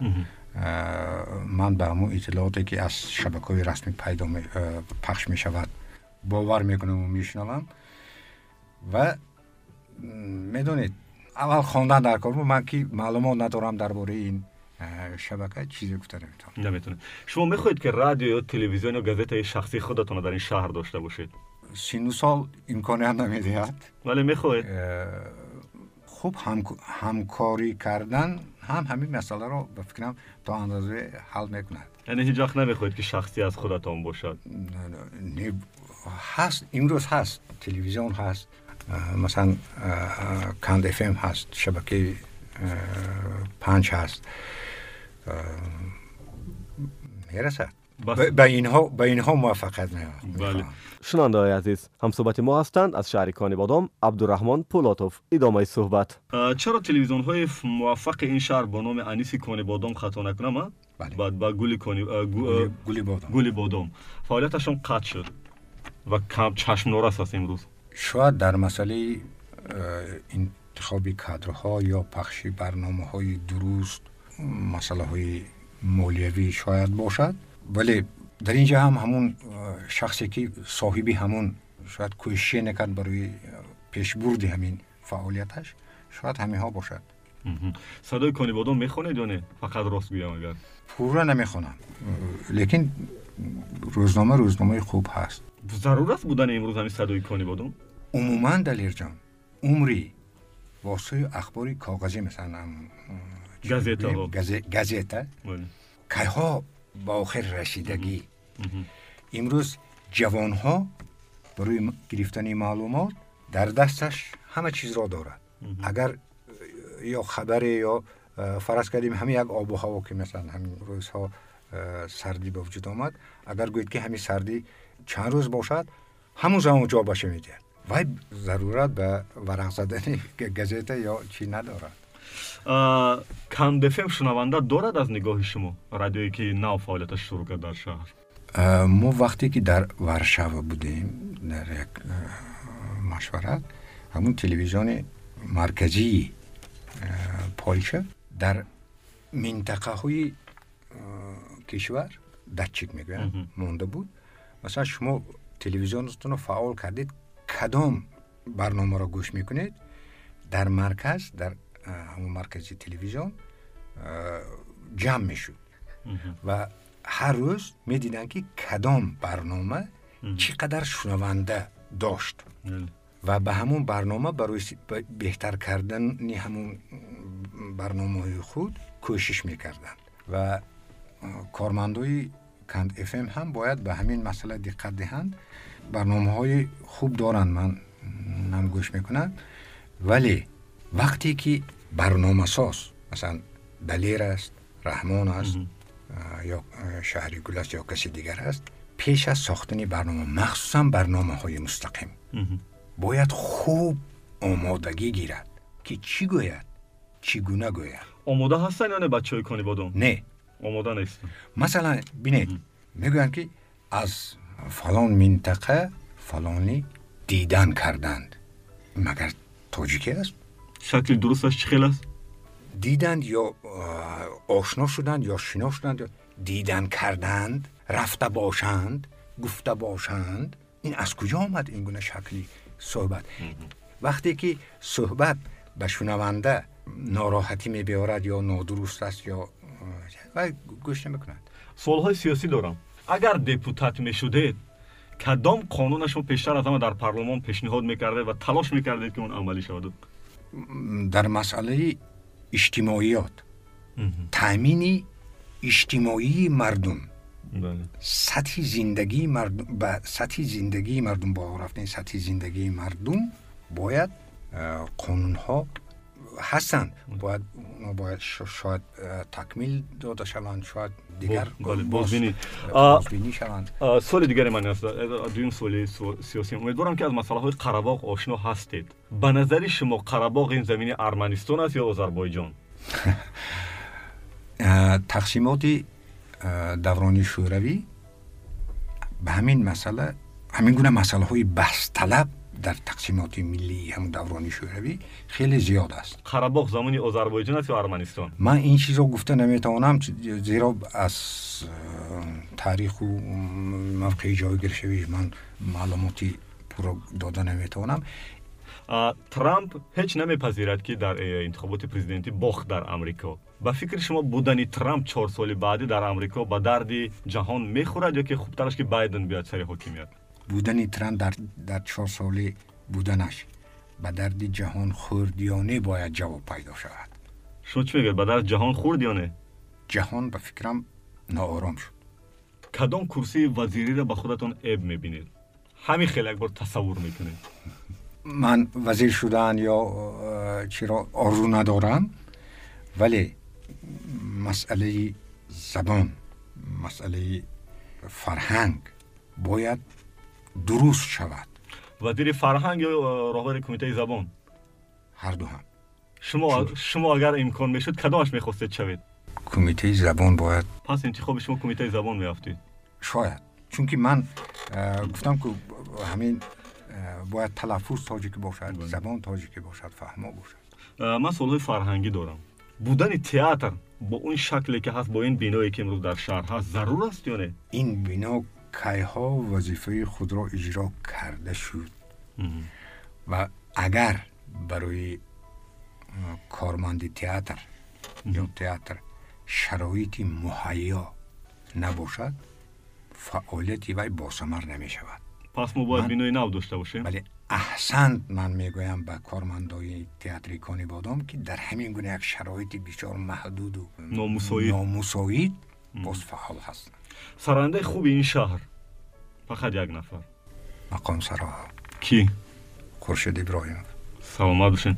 من به همون اطلاعاتی اول خواندن در کار من که معلومات ندارم درباره این شبکه چیزی گفته نمی‌تونم. نمی‌تونه شما می‌خواهید که رادیو یا تلویزیون یا گازت شخصی خودتون در این شهر داشته باشید؟ سینو سال امکانی هم نمی‌دهد. ولی می‌خواهید. خوب هم، همکاری کردن هم همین مسئله رو به فکرم تا اندازه حل می‌کند یعنی هیچ وقت نمی‌خواهید که شخصی از خودتان باشد؟ نه. هست امروز هست. تلویزیون هست. مثلا کند اف هست شبکه پنج هست. می‌رسد به اینها به اینها موفقیت بله. شنونده های عزیز همصحبت ما هستند از شهر کانی بادام عبدالرحمن پولاتوف. ادامه صحبت. چرا تلویزیون های موفق این شهر با نام انیسی کانی بادام خطا نکنم بله. بعد با گلی کانی گلی بادام. گلی بادام. فعالیتشون قطع شد و کم چشم نورس است امروز. شاید در مسئله انتخاب کادرها یا پخشی برنامه های درست مسئله های مولیوی شاید باشد. ولی در اینجا هم همون شخصی که صاحبی همون شاید کوشش نکرد برای پیشبرد همین فعالیتش شاید همه ها باشد صدای کانی بادام می‌خونید یا نه؟ فقط راست گویم اگر. پورا نمی‌خونم. لیکن روزنامه روزنامه خوب هست. ضرورت بودن امروز همین صدای کانی بادام عموما دلیر جان عمری واسه اخباری کاغذی مثلا گزیتا گزیتا. که ها با آخر رسیدگی. امروز جوان ها برای گرفتن معلومات در دستش همه چیز را دارد اگر یا خبر یا فرض کردیم همین یک آب و هوا که مثلا همین روزها سردی به وجود آمد اگر گوید که همین سردی چند روز باشد همون زمان جا باشه вай зарурат ба варақ задани газета ё чӣ надорад? Камдефем шунаванда дорад аз нигоҳи шумо радиое ки нав фаъолияташ шурӯъ кард дар шаҳр? Мо вақте ки дар варшава будем дар як машварат ҳамун телевизиони марказии полша дар минтақаҳои кишвар датчик мегӯянд монда буд. Масалан шумо телевизионатонро фаъол кардед کدام برنامه را گوش می‌کنید؟ در مرکز در همون مرکز تلویزیون جمع می‌شود. و هر روز می‌دیدن که کدام برنامه چقدر شنونده داشت. بله. و به همون برنامه برای بهتر کردن همون برنامه خود کوشش می‌کردند و کارمندوی کند اف هم باید به همین مسئله دقت دهند. برنامه های خوب دارن من هم گوش می‌کنن ولی وقتی که برنامه ساز مثلا دلیر است رحمان است یا شهری گل است یا کسی دیگر است پیش از ساختن برنامه مخصوصا برنامه های مستقیم باید خوب آمادگی گیرد که چی گوید چگونه گوید. آماده هستن یا نه بچه های کنی بادون؟ نه. آماده نیست مثلا بینید می‌گویند که از فلان منطقه فلانی دیدن کردند. مگر توجیکی است؟ شکل درستش خیلی است؟ دیدند یا آشنا شدند یا شنا شدند دیدن کردند رفته باشند گفته باشند. این از کجا آمد این گونه شکلی صحبت؟ وقتی که صحبت به شنونده ناراحتی می بیارد یا نادرست است یا و گوش نمی‌کنند سوال های سیاسی دارم. Агар депутат мешудед кадом қонуна шумо пештар аз ҳама дар парлумон пешниҳод мекардед ва талош мекардед ки он амалӣ шавад? Дар масъалаи иҷтимоиёт. Таъмини иҷтимоии мардум. Сатҳи зиндагии мардум ба сатҳи зиндагии мардум боло рафтани сатҳи зиндагии мардум бояд қонунҳо هستند. باید ما باید شاید تکمیل داده شوند شاید دیگر بله، بله، باز بینید سوال دیگر من است دویم سوال سیاسی. امیدوارم که از مسئله های قرباق آشنا هستید. به نظر شما قرباق این زمین ارمنستان است یا آذربایجان؟ <laughs> تقسیمات دوران شوروی به همین مسئله همین گونه مسئله های بحث طلب дар тақсимоти миллии ҳамн даврони шӯравӣ хеле зиёд аст. Қарабоғ замони озарбойҷон аст ё арманистон? Ман ин чизро гуфта наметавонам зеро аз таъриху мавқеи ҷойгиршавиш ман маълумоти пурро дода наметавонам. Трамп ҳеҷ намепазирад ки дар э, интихоботи президентӣ бохт дар амрико ба фикри шумо будани трамп чор соли баъдӣ дар амрико ба дарди ҷаҳон мехӯрад ё ки хубтараш ки байден биёд сари ҳокимият بودن ترند در, در چهار سالی بودنش. به درد جهان خوردیانه باید جواب پیدا شود. شو چی میگه به درد جهان خوردیانه؟ جهان به فکرم ناآرام شد. کدام کرسی وزیری را به خودتون عیب می‌بینید؟ همین خیلی یک بار تصور می‌کنید من وزیر شدن یا چرا آرزو ندارم ولی مسئله زبان مسئله فرهنگ باید دروس شود. وزیر فرهنگ یا راهبر کمیته زبان. هر دو هم. شما شما اگر امکان می‌شد کدامش می‌خواستید شوید؟ کمیته زبان باید پس انتخاب شما کمیته زبان میافتید شاید. چون که من گفتم که همین باید تلفظ تاجیکی باشد باید. زبان تاجیکی باشد فهما باشد. من سوال فرهنگی دارم. بودن تئاتر با اون شکلی که هست با این بینایی که امروز در شهر هست ضرور است یا نه؟ این بنا кайҳо вазифаи худро иҷро карда шуд. Ва агар барои корманди театр ё театр шароити муҳайё набошад фаъолияти вай босамар намешавад. Пас мо бояд бинои нав дошта бошем? Бале аҳсант ман мегӯям ба кормандои театри кони бодом ки дар ҳамин гуна як шароити бисёр маҳдуду номусоид. боз фаъол ҳастанд сарояндаи хуби ин шаҳр. Фақат як нафар. Мақом саро кӣ хуршид иброҳимов саломат бошед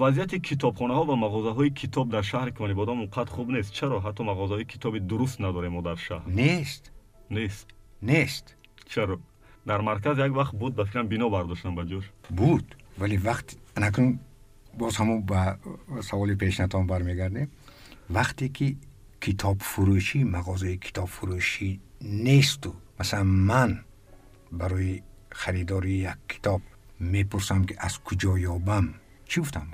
вазъияти китобхонаҳо ва мағозаҳои китоб дар шаҳри конибодон онқадр хуб нест. Чаро ҳатто мағозаҳои китоби дуруст надорем мо дар шаҳр? Нест. Нест. Нест. Чаро? Дар марказ як вақт буд ба фикрам бино бардоштан ба ҷош? Буд вале вақти анакун боз ҳамун ба саволи пешнатон бармегардем. Вақте ки کتاب فروشی مغازه کتاب فروشی نیست. و مثلا من برای خریداری یک کتاب می‌پرسم که از کجا یابم. چی گفتم؟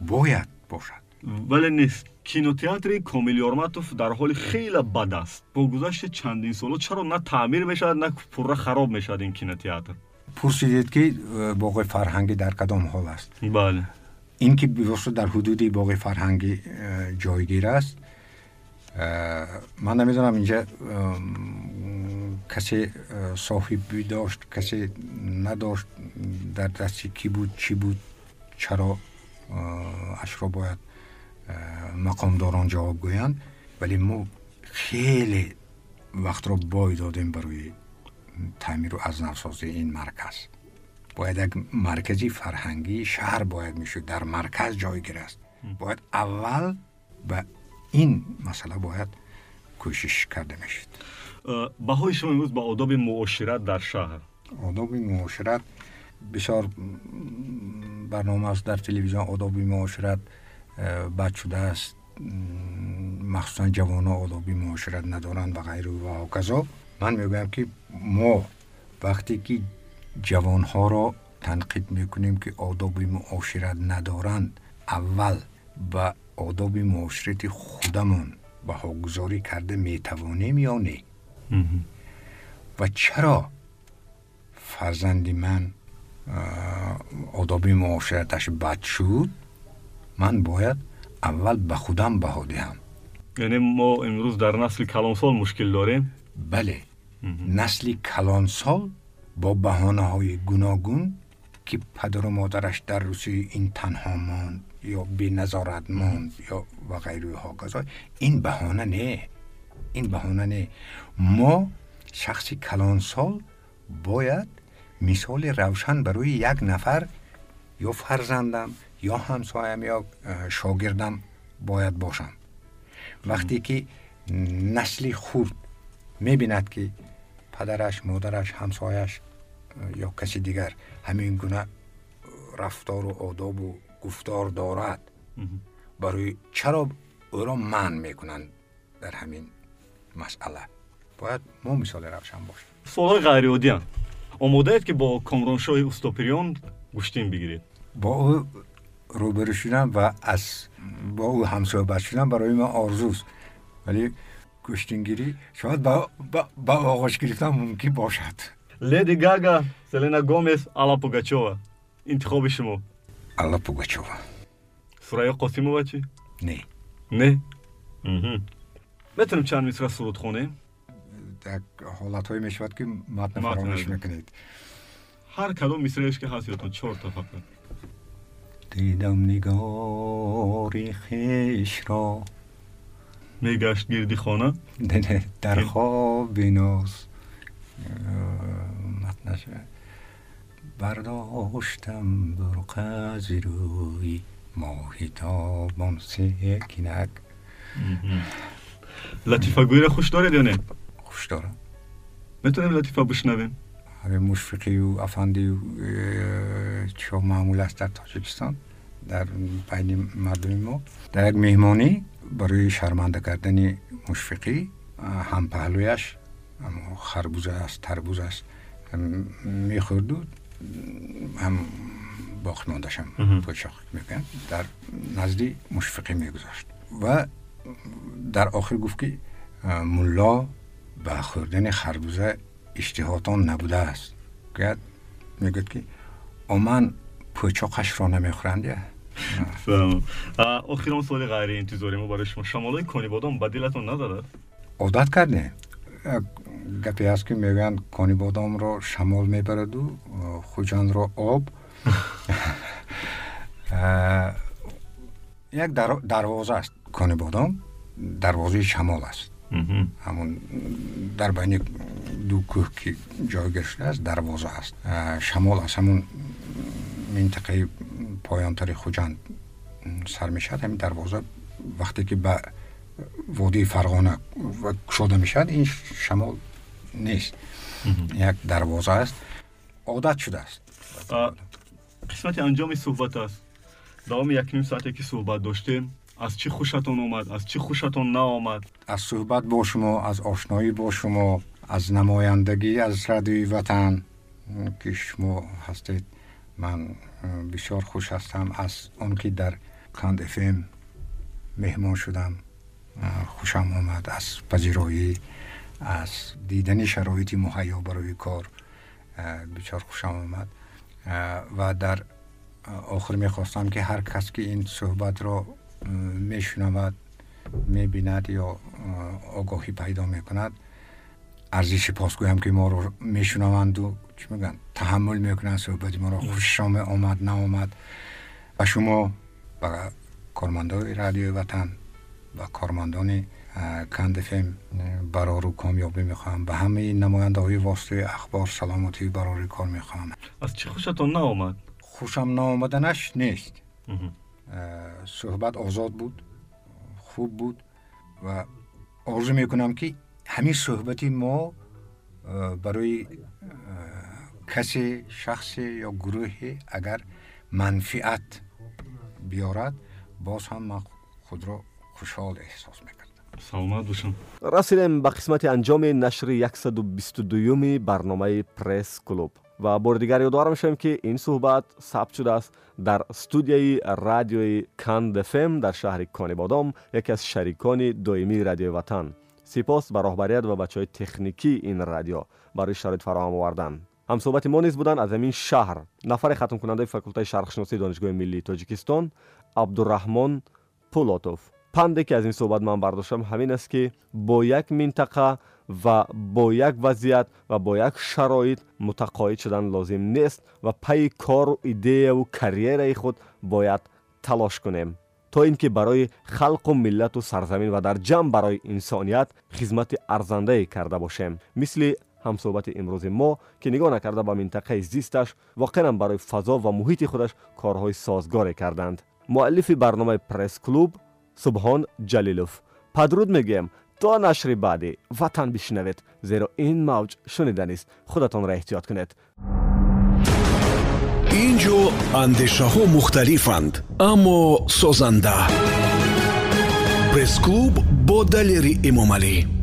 باید باشد. ولی نیست. کینوتیاتر کامل یارماتوف در حال خیلی بد است. با گذشت چندین سالو چرا نه تعمیر می‌شد نه پورا خراب می‌شد این کینو تئاتر؟ پرسیدید که باغ فرهنگی در کدام حال است؟ بله. این که در حدود باغ فرهنگی جایگیر است من نمی‌دونم اینجا کسی صاحبی داشت کسی نداشت در دستی کی بود چی بود چرا اش را باید مقامداران جواب گویند. ولی ما خیلی وقت را بای دادیم برای تعمیر و از نفسازی این مرکز. باید یک مرکزی فرهنگی شهر باید می‌شود در مرکز جای است. باید اول به این مسئله باید کوشش کرده می‌شد بهای شما امروز با آداب معاشرت در شهر. آداب معاشرت بسیار برنامه است در تلویزیون. آداب معاشرت بد شده است. مخصوصا جوان ها آداب معاشرت ندارند و غیره و هاکذا من می‌گویم که ما وقتی که جوان ها را تنقید می‌کنیم که آداب معاشرت ندارند اول به одоби муоширати худамон баҳогузорӣ карда метавонем ё не? Ва чаро фарзанди ман одоби муошираташ бад шуд? Ман бояд аввал ба худам баҳо диҳам. Яъне мо имрӯз дар насли калонсол мушкил дорем? Бале насли калонсол бо баҳонаҳои гуногун ки падару модараш дар рӯсии ин танҳо монд یا بی نظارت ماند یا و غیره ها. این بهانه نه. این بهانه نه. ما شخصی کلانسال باید مثال روشن برای یک نفر یا فرزندم یا همسایم یا شاگردم باید باشم. وقتی که نسلی خورد می‌بیند که پدرش مادرش همسایش یا کسی دیگر همین گونه رفتار و آداب و گفتار دارد. برای چرا او را من می‌کنند در همین مسئله؟ باید ما مثال روشن باشیم. سوال غیر عادی هم آماده اید که با کامرانشاه استاپریان گوشتین بگیرید. با او روبرو و از با او همصحبت شدن برای من آرزوست. ولی گوشتینگیری شاید با, با, با آغاش گرفتن ممکن باشد. لیدی گاگا سلینا گومز آلا پوگاچووا انتخاب شما. Алла пугачова сурайё қосимова чӣ не. Не? Метавонем чанд мисра суруд хонем як ҳолатҳое мешавад ки матна фаромӯш мекунед ҳар кадом мисраеш ки ҳаст ётон чорта фақат дидам нигори хешро мегашт гирди хона? Дар хоби ноз матнаш برداشتم برق از روی. ماهی تابان سکنک. لطیفه گویی خوش دارید یا نه؟ خوش دارم. می‌تونیم لطیفه بشنویم؟ های مشفقی و افندی و چه معمول است در تاجکستان در بین مردم ما. در یک مهمانی برای شرمنده کردن مشفقی هم پهلویش خربوزه است تربوز است میخوردود هم باخت باقنادشم پوشاخ می‌کنم در نزدی مشفقی میگذاشت. و در آخر گفت که ملا به خوردن خربوزه اشتهاتان نبوده است. گفت میگد که آمن پوچاقش را نمی‌خورند. آخیران سوال غیر انتظاری ما برای شما. شمالای کنی بادم بدیلتون ندارد؟ عادت کردیم. гапе аст ки мегӯянд конибодомро шамол мебараду хуҷандро об. Э, <laughs> э, як дарвоза аст конибодом дарвозаи шамол аст. Ҳамон дар байни ду кӯҳ ки ҷойгир шудааст дарвоза аст. Э, шамол аз ҳамон минтақаи поёнтари хуҷанд сар мешавад. Ҳамин дарвоза вақте ки ба وادی فرغانه شده می‌شد این شمال نیست. یک دروازه است. عادت شده است. قسمت انجام صحبت است. دوام یک نیم ساعتی که صحبت داشتیم. از چی خوشتون اومد؟ از چی خوشتون نآمد؟ از صحبت با شما از آشنایی با شما از نمایندگی از رادیوی وطن که شما هستید. من بسیار خوش هستم. از اون که در کاند افم مهمان شدم. خوشم آمد از پذیرایی از دیدن شرایطی مهیا برای کار بسیار خوشم آمد و در آخر می‌خواستم که هر کس که این صحبت را میشنود می‌بیند یا آگاهی پیدا می‌کند ارزش پاسگویم که ما رو میشنوند و چی میگن تحمل می‌کنن صحبت ما رو خوششام آمد نه آمد و شما و کارمندان رادیو وطن و کارمندان کندفم برای رو کامیابی می‌خواهم به همه نماینده های واسطه اخبار سلامتی برای کار می‌خواهم. از چی خوشتون نآمد خوشم نآمدنش نیست. صحبت آزاد بود خوب بود و آرزو می‌کنم که همین صحبتی ما برای کسی شخصی یا گروهی اگر منفعت بیارد باز هم من خود را хушҳол эҳсос мекардам саломат бошам. Расидем ба қисмати анҷоми нашри 122 барномаи пресс клуб. Ва бори дигар ёдовар мешавем ки ин суҳбат сабт шудааст дар студияи радиои кандфм дар шаҳри конибодом яке аз шарикони доимии радиои ватан. Сипос ба роҳбарият ва бачаҳои техникии ин радио барои шароит фароҳам овардан ҳамсӯҳбати мо низ буданд аз ҳамин шаҳр. Нафари хатмкунандаи факултаи шарқшиносии донишгоҳи миллии тоҷикистон абдураҳмон пулотов панде ки аз ин суҳбат ман бардоштам ҳамин аст ки бо як минтақа ва бо як вазъият ва бо як шароит мутақоид шудан лозим нест ва пайи кору идеяву карьераи худ бояд талош кунем. То ин ки барои халқу миллату сарзамин ва дар ҷамъ барои инсоният хизмати арзандае карда бошем. Мисли ҳамсӯҳбати имрӯзи мо ки нигоҳ накарда ба минтақаи зисташ воқеан барои фазо ва муҳити худаш корҳои созгоре карданд. Муаллифи барномаи пресс-клуб субҳон ҷалилов. Падруд мегӯям то нашри баъдӣ ватан бишнавед зеро ин мавҷ шуниданист худатонро эҳтиёт кунед. Ин ҷо андешаҳо мухталифанд аммо созанда. Пресс-клуб бо далери эмомалӣ